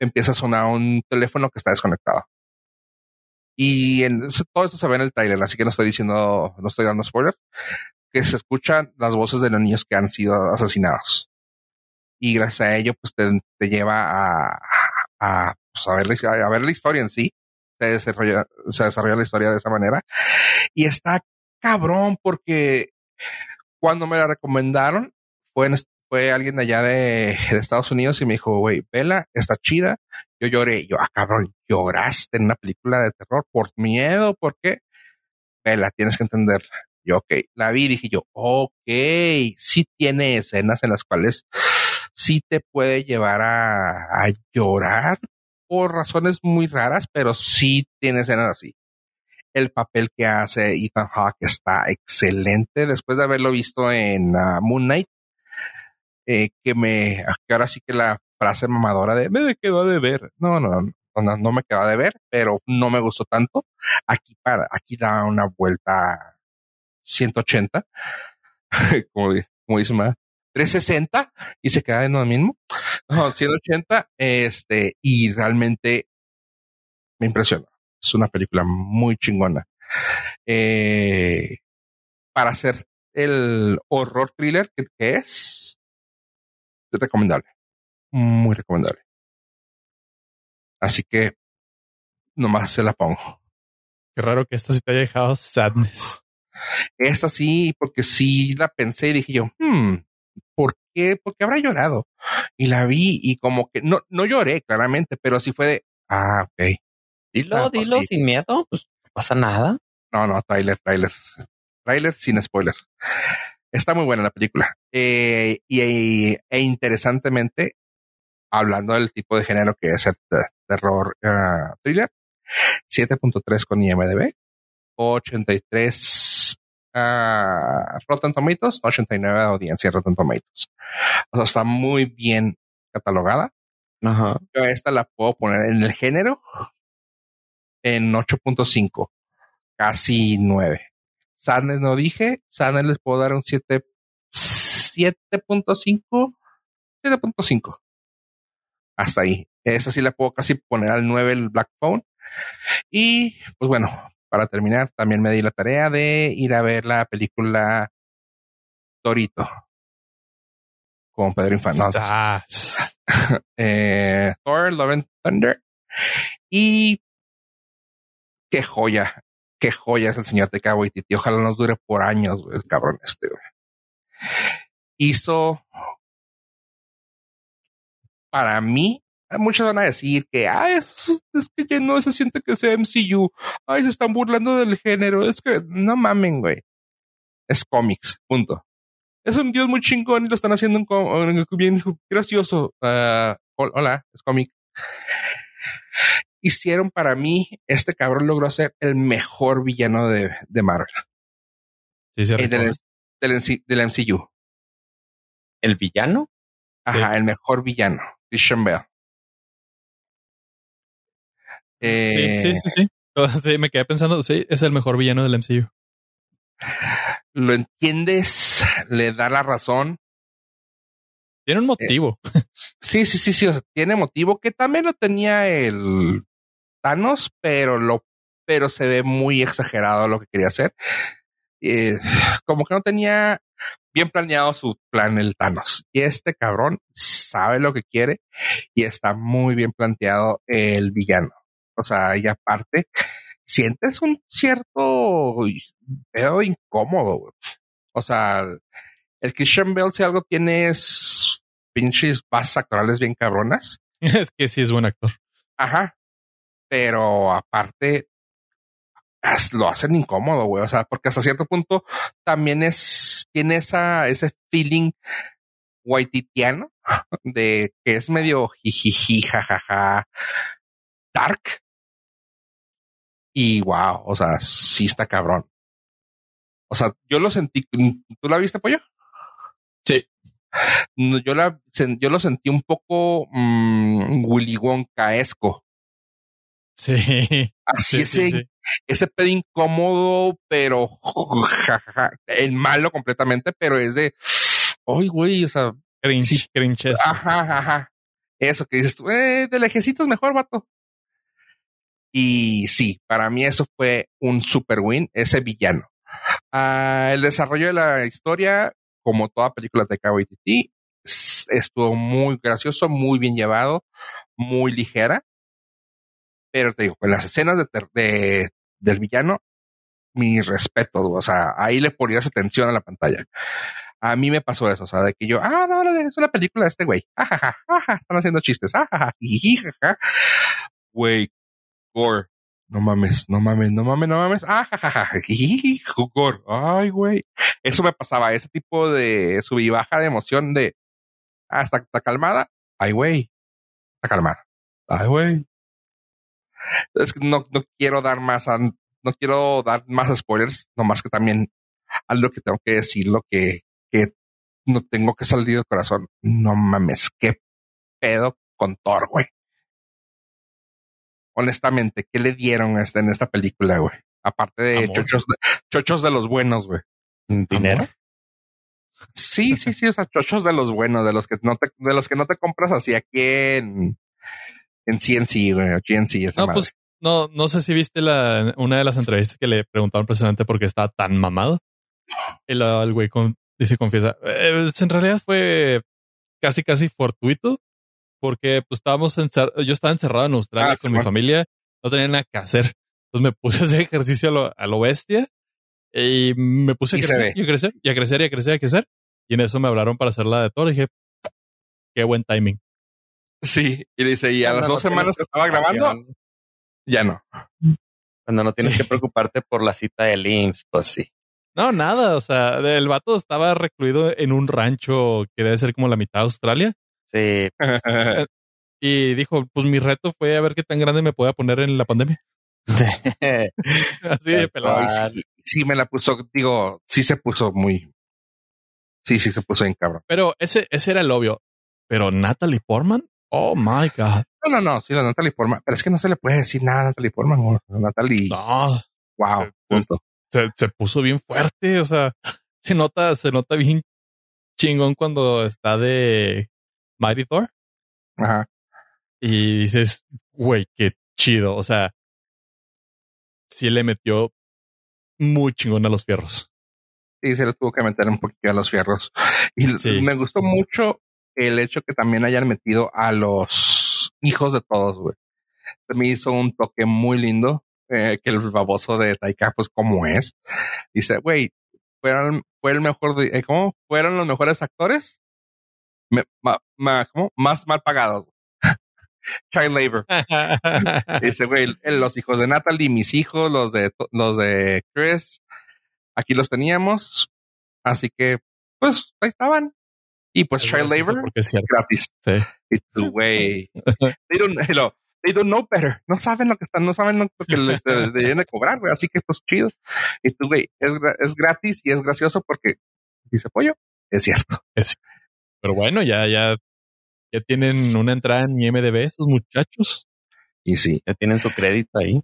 empieza a sonar un teléfono que está desconectado. Y todo esto se ve en el trailer, así que no estoy diciendo, no estoy dando spoiler que se escuchan las voces de los niños que han sido asesinados. Y gracias a ello, pues te, lleva a, a, pues, a, ver, la- historia en sí. Se desarrolla, se desarrolla la historia de esa manera. Y está cabrón porque cuando me la recomendaron, fue, fue alguien de allá de, de Estados Unidos y me dijo, güey, vela, está chida. Yo lloré. Yo, ah, cabrón, lloraste en una película de terror por miedo, ¿por qué? Vela, tienes que entenderla. Yo, ok, la vi y dije yo, ok, sí tiene escenas en las cuales sí te puede llevar a, llorar por razones muy raras, pero sí tiene escenas así. El papel que hace Ethan Hawke está excelente después de haberlo visto en uh, Moon Knight, eh, que me, ahora sí que la frase mamadora de me quedó de ver. No, no, no, no me quedó de ver, pero no me gustó tanto. Aquí para, aquí da una vuelta 180, como, como dice más, 360 y se queda en lo mismo. No, 180, este, y realmente me impresiona. Es una película muy chingona. Eh, para hacer el horror thriller que, es recomendable. Muy recomendable. Así que nomás se la pongo. qué raro que esta sí te haya dejado sadness. Esta sí, porque sí la pensé y dije yo, hmm, ¿por qué? ¿Por qué habrá llorado? Y la vi y como que no, no lloré claramente, pero sí fue de, ah, ok. Dilo, Ah, pues dilo sí. sin miedo. Pues no pasa nada. No, no, trailer, trailer. Trailer sin spoiler. Está muy buena la película. Eh, y, e, e interesantemente, hablando del tipo de género que es el te- terror ah, thriller, 7.3 con IMDB, 83 ah, Rotten Tomatoes, 89 de audiencia en Rotten Tomatoes. O sea, está muy bien catalogada. Ajá. Yo a esta la puedo poner en el género en 8.5, casi 9. Sadness no dije, Sadness les puedo dar un 7, 7.5, 7.5. Hasta ahí. Esa sí la puedo casi poner al 9 el Black Phone. Y pues bueno, para terminar, también me di la tarea de ir a ver la película Torito con Pedro Infante. Eh, Thor, Love and Thunder. Y qué joya, qué joya es el señor de Waititi. Ojalá nos dure por años, güey, el cabrón este, güey. Hizo para mí, muchos van a decir que ah, es, es, que ya no se siente que sea MCU. Ay, se están burlando del género. Es que no mamen, güey. Es cómics, punto. Es un dios muy chingón y lo están haciendo un, bien gracioso. Uh, hola, es cómic. Hicieron para mí, este cabrón logró ser el mejor villano de, de Marvel. Sí, sí, del, del, del, MCU. ¿El villano? Ajá, sí. el mejor villano. Christian Bell. Eh, sí, sí, sí, sí. Sí, me quedé pensando, sí, es el mejor villano del MCU. Lo entiendes, le da la razón. Tiene un motivo. Eh, sí, sí, sí, sí. O sea, tiene motivo que también lo tenía el Thanos, pero lo, pero se ve muy exagerado lo que quería hacer. Eh, como que no tenía bien planeado su plan el Thanos. Y este cabrón sabe lo que quiere y está muy bien planteado el villano. O sea, y aparte, sientes un cierto pedo incómodo. Güey. O sea, el Christian Bell, si algo tiene es pinches bases actorales bien cabronas. Es que sí es buen actor. Ajá. Pero aparte, lo hacen incómodo, güey. O sea, porque hasta cierto punto también es, tiene esa, ese feeling whiteitiano de que es medio jijiji, jajaja, dark. Y wow, o sea, sí está cabrón. O sea, yo lo sentí. ¿Tú la viste, pollo? Sí. Yo la, yo lo sentí un poco mmm, Willy Wonkaesco. Sí. Así sí, ese, sí, ese pedo incómodo, pero jajaja, el malo completamente, pero es de, ay, güey, o sea, Cringe, Sí. cringe. ajá, ajá. Eso que dices tú, eh, de lejecitos mejor, vato. Y sí, para mí eso fue un super win, ese villano. Ah, el desarrollo de la historia, como toda película de Waititi, estuvo muy gracioso, muy bien llevado, muy ligera. Pero te digo, con las escenas de, del villano, mis respetos, o sea, ahí le ponías atención a la pantalla. A mí me pasó eso, o sea, de que yo, ah, no, no, es una película de este güey, están haciendo chistes. Güey, gore, no mames, no mames, no mames, no mames, ajajaja, jiji, gore, ay, güey. Eso me pasaba, ese tipo de sub y baja de emoción de, ah, está, está calmada, ay, güey, está calmada, ay, güey. Es que no, no quiero dar más, no quiero dar más spoilers, nomás que también algo que tengo que decir, lo que, que no tengo que salir del corazón. No mames, qué pedo con Thor, güey. Honestamente, ¿qué le dieron este, en esta película, güey? Aparte de chochos, de- chochos de los buenos, güey. ¿Dinero? Amor. Sí, sí, sí, o sea, chochos de los buenos, de los que no te, de los que no te compras así aquí en, en CNC, güey, o GNC. esa No, madre. pues no, no sé si viste la, una de las entrevistas que le preguntaron precisamente por qué estaba tan mamado. La- el güey con- dice, confiesa, "Eh, en realidad fue casi, casi fortuito porque pues estábamos yo estaba encerrado en Australia Ah, con mi familia, no tenía nada que hacer. Entonces me puse a hacer ejercicio a lo, a lo bestia y me puse a Y crecer y a crecer y a crecer y a crecer y a crecer. Y en eso me hablaron para hacer la de todo. Y dije, qué buen timing. Sí, y dice, y a Cuando las no dos semanas que estaba grabando, ya no. Cuando no tienes Sí. que preocuparte por la cita del IMSS, pues sí. No, nada. O sea, el vato estaba recluido en un rancho que debe ser como la mitad de Australia. Sí, Y dijo, pues mi reto fue a ver qué tan grande me podía poner en la pandemia. Así de pelado. Sí, sí, me la puso, digo, sí se puso muy. Sí, sí se puso bien cabrón. Pero ese, ese era el obvio. Pero Natalie Portman, oh my God. No, no, no, sí, la Natalie Portman, pero es que no se le puede decir nada a Natalie Portman, güey. Natalie, No, wow, se- punto. se, se puso bien fuerte. O sea, se nota, se nota bien chingón cuando está de Mighty Thor. Ajá. Y dices, güey, qué chido. O sea, sí le metió muy chingón a los fierros. Sí, se le tuvo que meter un poquito a los fierros. Y Sí. me gustó mucho el hecho que también hayan metido a los hijos de todos, güey. Se me hizo un toque muy lindo. eh, que el baboso de Taika, pues como es. Dice, güey, fueron, fue el mejor, de, eh, ¿cómo? Fueron los mejores actores me, ma, ma, ¿cómo? más mal pagados. Child labor. Dice, güey, los hijos de Natalie, mis hijos, los de, los de Chris, aquí los teníamos. Así que, pues, ahí estaban. Y pues child labor gratis. Sí. Y tú, güey, they don't, hello, they don't know better. No saben lo que están, no saben lo que les deben de cobrar, güey. Así que pues chido. Y tú, güey, es, es gratis y es gracioso porque dice pollo. Es cierto. Es, pero bueno, ya, ya, ya tienen una entrada en IMDB esos muchachos. Y sí, ya tienen su crédito ahí.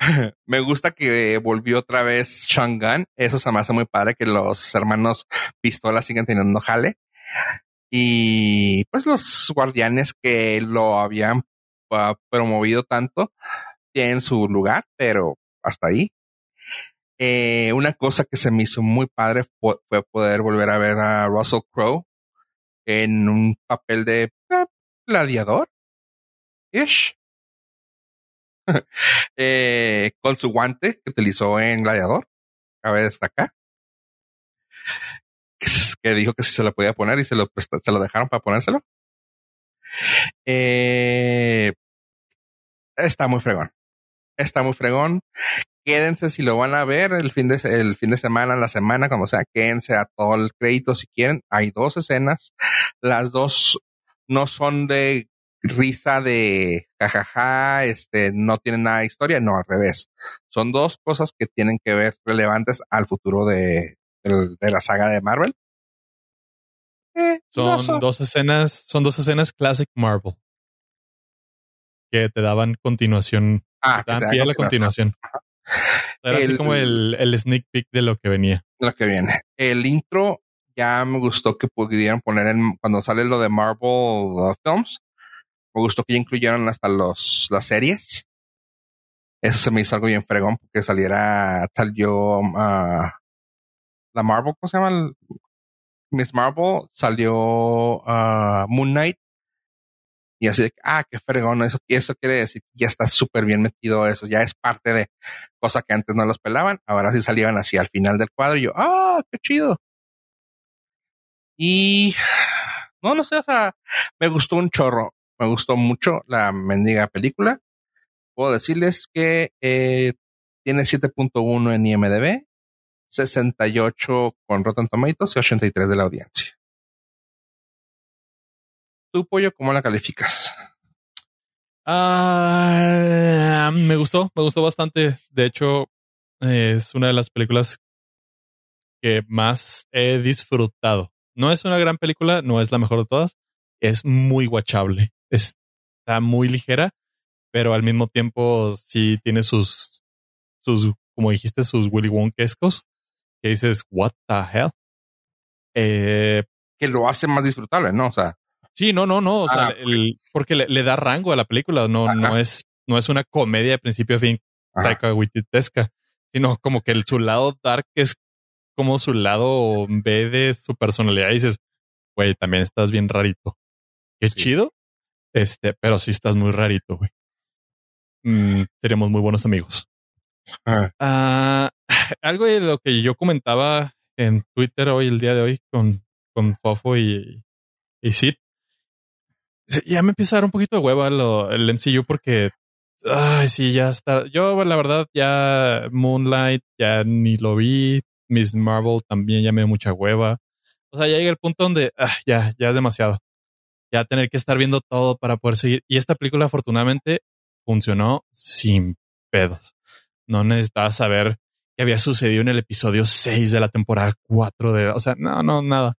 me gusta que volvió otra vez Shangan. Eso se me hace muy padre que los hermanos Pistola siguen teniendo jale. Y pues los guardianes que lo habían uh, promovido tanto tienen su lugar, pero hasta ahí. Eh, una cosa que se me hizo muy padre fue, poder volver a ver a Russell Crowe en un papel de uh, gladiador. Eh, con su guante que utilizó en Gladiador. Cabe destacar que dijo que si se lo podía poner y se lo, se lo dejaron para ponérselo. Eh, está muy fregón. Está muy fregón. Quédense si lo van a ver el fin de, el fin de semana, la semana, como sea, quédense a todo el crédito si quieren. Hay dos escenas. Las dos no son de risa de jajaja, este, no tienen nada de historia, no, al revés. Son dos cosas que tienen que ver relevantes al futuro de, de la saga de Marvel. Eh, son, dos escenas, son dos escenas Classic Marvel que te daban continuación. Ah, te dan pie a la continuación. Era así como el, el sneak peek de lo que venía. De lo que viene. El intro ya me gustó que pudieran poner en cuando sale lo de Marvel uh, Films. Me gustó que ya incluyeron hasta los las series. Eso se me hizo algo bien fregón porque saliera tal yo uh, la Marvel, ¿cómo se llama? Miss Marvel salió uh, Moon Knight. Y así de, ah, qué fregón, eso, eso quiere decir ya está súper bien metido eso, ya es parte de cosas que antes no los pelaban, ahora sí salían así al final del cuadro y yo, ah, qué chido. Y no, no sé, o sea, me gustó un chorro, me gustó mucho la mendiga película. Puedo decirles que eh, tiene 7.1 en IMDB, 68 con Rotten Tomatoes y 83 de la audiencia. ¿Tu pollo cómo la calificas? Ah, me gustó, me gustó bastante. De hecho, es una de las películas que más he disfrutado. No es una gran película, no es la mejor de todas. Es muy watchable. Está muy ligera, pero al mismo tiempo sí tiene sus, sus, como dijiste, sus Willy Wonkescos que dices, what the hell? Eh, que lo hace más disfrutable, ¿no? O sea. Sí, no, no, no. O sea, ah, el, porque le, da rango a la película. No, no es, no es una comedia de principio a fin, taika sino como que el, su lado dark es como su lado B de su personalidad. Y dices, güey, también estás bien rarito. Qué chido. Este, pero sí estás muy rarito, güey. Mm, seríamos muy buenos amigos. Ah, algo de lo que yo comentaba en Twitter hoy, el día de hoy, con, con Fofo y, y Sid. Ya me empieza a dar un poquito de hueva lo, el MCU porque, ay, sí, ya está. Yo, la verdad, ya Moonlight ya ni lo vi. Miss Marvel también ya me dio mucha hueva. O sea, ya llega el punto donde, ah, ya, ya es demasiado. Ya tener que estar viendo todo para poder seguir. Y esta película, afortunadamente, funcionó sin pedos. No necesitaba saber qué había sucedido en el episodio 6 de la temporada 4 de... O sea, no, no, nada.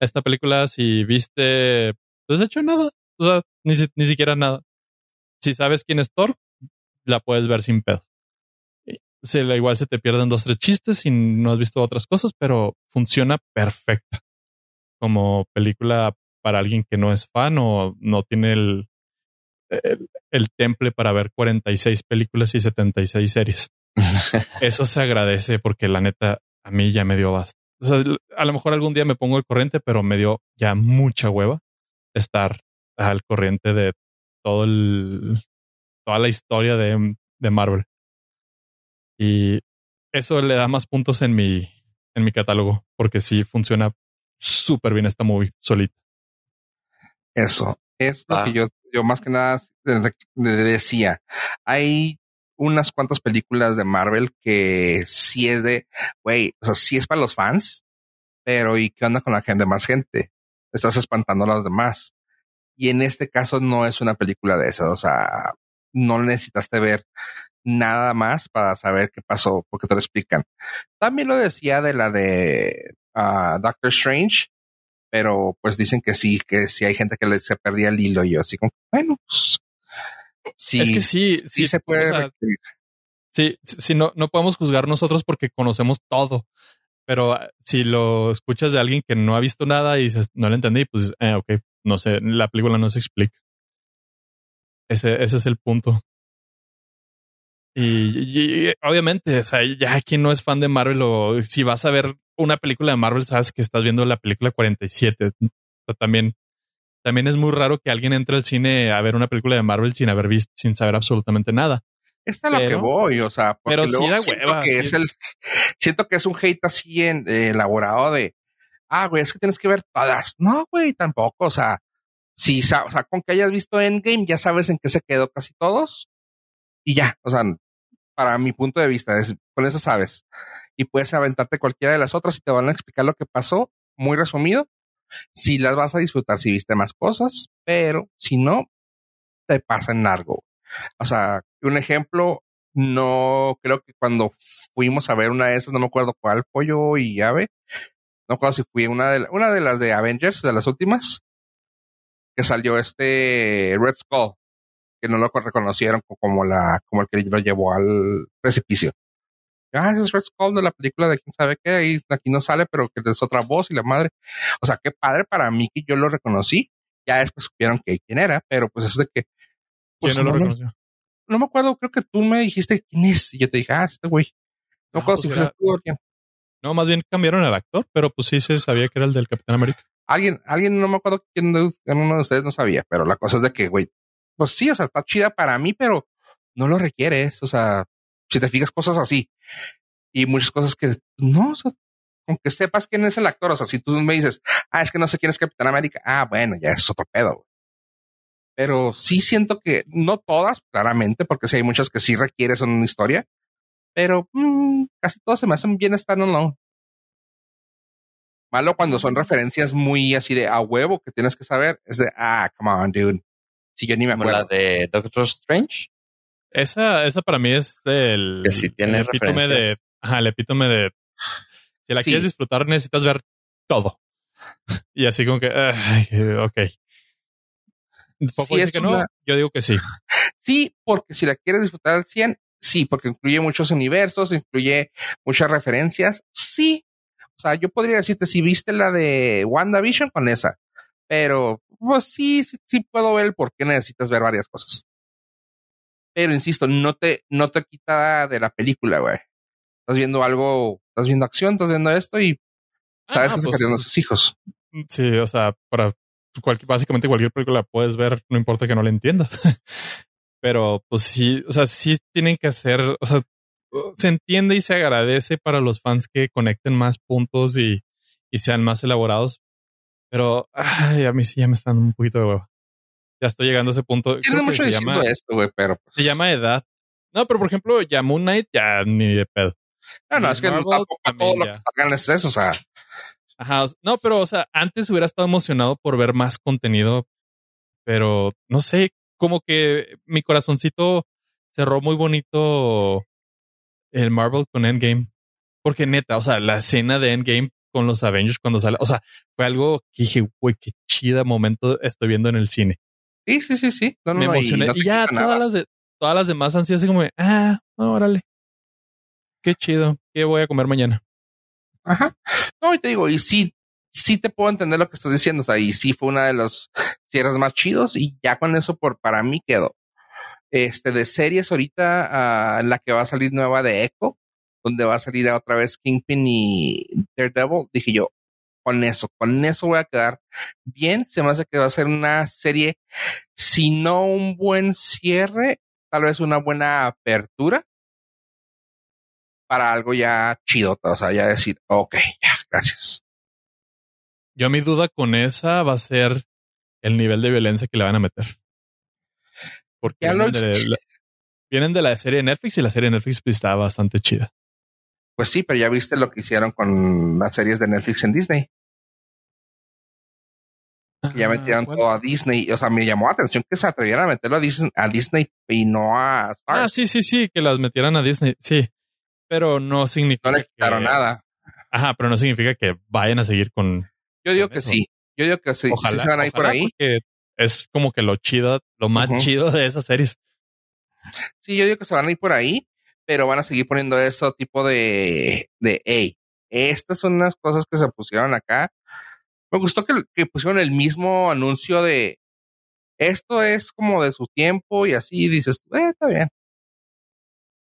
Esta película, si viste, pues de hecho nada. O sea, ni, ni siquiera nada. Si sabes quién es Thor, la puedes ver sin pedo. Se, igual se te pierden dos, tres chistes y no has visto otras cosas, pero funciona perfecta. Como película para alguien que no es fan o no tiene el, el, temple para ver 46 películas y 76 series. Eso se agradece porque la neta a mí ya me dio bastante. a lo mejor algún día me pongo al corriente, pero me dio ya mucha hueva estar al corriente de todo el, toda la historia de, de Marvel. Y eso le da más puntos en mi, en mi catálogo, porque sí funciona súper bien esta movie solita. Eso es lo que ah. yo, yo más que nada decía. Hay unas cuantas películas de Marvel que sí es de, güey, o sea, sí es para los fans, pero ¿y qué onda con la gente, más gente? Estás espantando a los demás. Y en este caso no es una película de esas, o sea, no necesitaste ver nada más para saber qué pasó, porque te lo explican. También lo decía de la de uh, Doctor Strange, pero pues dicen que sí, que sí hay gente que le, se perdía el hilo y yo así como, bueno, pues, sí, es que sí, sí, se puede. sí, sí, no, no podemos juzgar nosotros porque conocemos todo. Pero ah, si lo escuchas de alguien que no ha visto nada y dices, no lo entendí, pues, eh, ok, no sé, la película no se explica. Ese, ese es el punto. Y, obviamente, o sea, ya quien no es fan de Marvel o si vas a ver una película de Marvel, sabes que estás viendo la película 47. O sea, también, también es muy raro que alguien entre al cine a ver una película de Marvel sin haber visto, sin saber absolutamente nada. Esta es lo que voy, o sea, pero sí da hueva. Que es el, siento que es un hate así en, eh, elaborado de, ah, güey, es que tienes que ver todas. No, güey, tampoco, o sea, si, o sea, con que hayas visto Endgame, ya sabes en qué se quedó casi todos y ya, o sea, para mi punto de vista, es, con eso sabes. Y puedes aventarte cualquiera de las otras y te van a explicar lo que pasó, muy resumido. Si las vas a disfrutar si viste más cosas, pero si no, te pasa en largo. O sea, un ejemplo, no creo que cuando fuimos a ver una de esas, no me acuerdo cuál, pollo y ave. No recuerdo si fui una de, una de las de Avengers, de las últimas, que salió este Red Skull que no lo reconocieron como la, como el que lo llevó al precipicio. Ah, ese es Red Skull de la película de quién sabe qué, ahí aquí no sale, pero que es otra voz y la madre. O sea, qué padre para mí que yo lo reconocí. Ya después supieron que quién era, pero pues es de que. Pues, ¿Quién no, lo reconoció? No, me acuerdo, creo que tú me dijiste quién es. Y yo te dije, ah, este güey. No acuerdo pues si fuiste tú. No, más bien cambiaron el actor, pero pues sí se sabía que era el del Capitán América. Alguien, alguien, no me acuerdo quién de, uno de ustedes no sabía, pero la cosa es de que, güey, pues sí, o sea, está chida para mí, pero no lo requieres. O sea, si te fijas cosas así y muchas cosas que no, aunque sepas quién es el actor, o sea, si tú me dices, ah, es que no sé quién es Capitán América, ah, bueno, ya es otro pedo. Pero sí siento que no todas, claramente, porque sí hay muchas que sí requieren una historia, pero mm, casi todas se me hacen bien estar no. Malo cuando son referencias muy así de a huevo que tienes que saber, es de, ah, come on, dude. Si yo ni me acuerdo. La de Doctor Strange. Esa, esa para mí es el, que si tiene el epítome de, ajá, el epítome de, si la quieres disfrutar necesitas ver todo. y así como que, ok. Poco sí, que no, yo digo que sí. Sí, porque si la quieres disfrutar al 100, sí, porque incluye muchos universos, incluye muchas referencias, sí. O sea, yo podría decirte, si viste la de WandaVision con esa, pero pues sí, sí, sí puedo ver por qué necesitas ver varias cosas. Pero insisto, no te, no te quita de la película, güey. Estás viendo algo, estás viendo acción, estás viendo esto y ah, sabes que se pues, a sus hijos. Sí, o sea, para básicamente cualquier película puedes ver, no importa que no la entiendas. Pero pues sí, o sea, sí tienen que hacer, o sea, se entiende y se agradece para los fans que conecten más puntos y, y sean más elaborados, pero ay, a mí sí ya me están un poquito de huevo. Ya estoy llegando a ese punto. Tiene mucho se llama, esto, güey, pero pues se llama edad. No, pero por ejemplo, ya Moon Knight ya ni de pedo. No, no, es que tampoco todo lo que salgan es eso, o sea. Ajá, no, pero o sea, antes hubiera estado emocionado por ver más contenido, pero no sé, como que mi corazoncito cerró muy bonito el Marvel con Endgame. Porque neta, o sea, la escena de Endgame con los Avengers cuando sale. O sea, fue algo que dije, güey, qué chida momento estoy viendo en el cine. Sí, sí, sí, sí. Me emocioné. Y, ya todas las, de, todas las demás han sido así como, ah, órale. Qué chido. ¿Qué voy a comer mañana? Ajá. No, y te digo, y sí, sí te puedo entender lo que estás diciendo. O sea, y sí fue una de los cierres más chidos y ya con eso por para mí quedó. Este, de series ahorita, uh, la que va a salir nueva de Echo, donde va a salir otra vez Kingpin y Daredevil, dije yo, con eso, con eso voy a quedar bien. Se me hace que va a ser una serie, si no un buen cierre, tal vez una buena apertura. para algo ya chido, o sea, ya decir, ok, ya, gracias. Yo mi duda con esa va a ser el nivel de violencia que le van a meter. Porque vienen, de la, vienen, de la, serie de Netflix y la serie de Netflix está bastante chida. Pues sí, pero ya viste lo que hicieron con las series de Netflix en Disney. ya metieron todo a Disney. O sea, me llamó la atención que se atrevieran a meterlo a Disney, a Disney y no a Star. Ah, sí, sí, sí, que las metieran a Disney. Sí. Pero no significa. No le quitaron nada. Ajá, pero no significa que vayan a seguir con. Yo digo que sí. Yo digo que sí. Ojalá, se van a ir por ahí. Es como que lo chido, lo más chido de esas series. Sí, yo digo que se van a ir por ahí pero van a seguir poniendo eso tipo de, de, hey, estas son unas cosas que se pusieron acá. Me gustó que, que pusieron el mismo anuncio de esto es como de su tiempo y así dices, eh, está bien.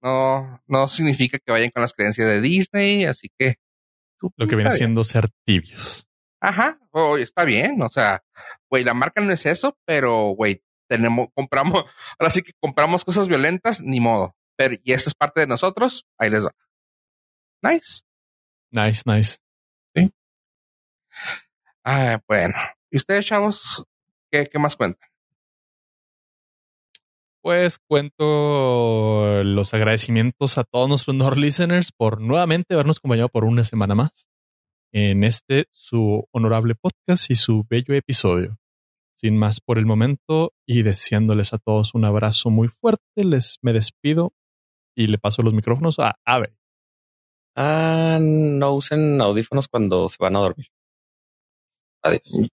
No, no significa que vayan con las creencias de Disney, así que. Lo que viene siendo ser tibios. Ajá, oh, está bien, o sea, güey, la marca no es eso, pero, güey, tenemos, compramos, ahora sí que compramos cosas violentas, ni modo y esta es parte de nosotros, ahí les va. Nice. Nice, nice. Sí. Ah, bueno. ¿Y ustedes, chavos, qué, qué más cuentan? Pues cuento los agradecimientos a todos nuestros Nord listeners por nuevamente habernos acompañado por una semana más en este su honorable podcast y su bello episodio. Sin más por el momento y deseándoles a todos un abrazo muy fuerte, les me despido y le paso los micrófonos a Ave. Ah, no usen audífonos cuando se van a dormir. Adiós.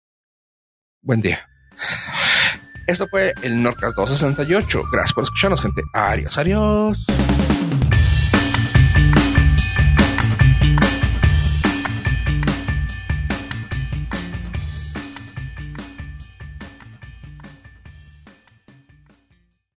Buen día. Esto fue el Norcas 268. Gracias por escucharnos, gente. Adiós, adiós.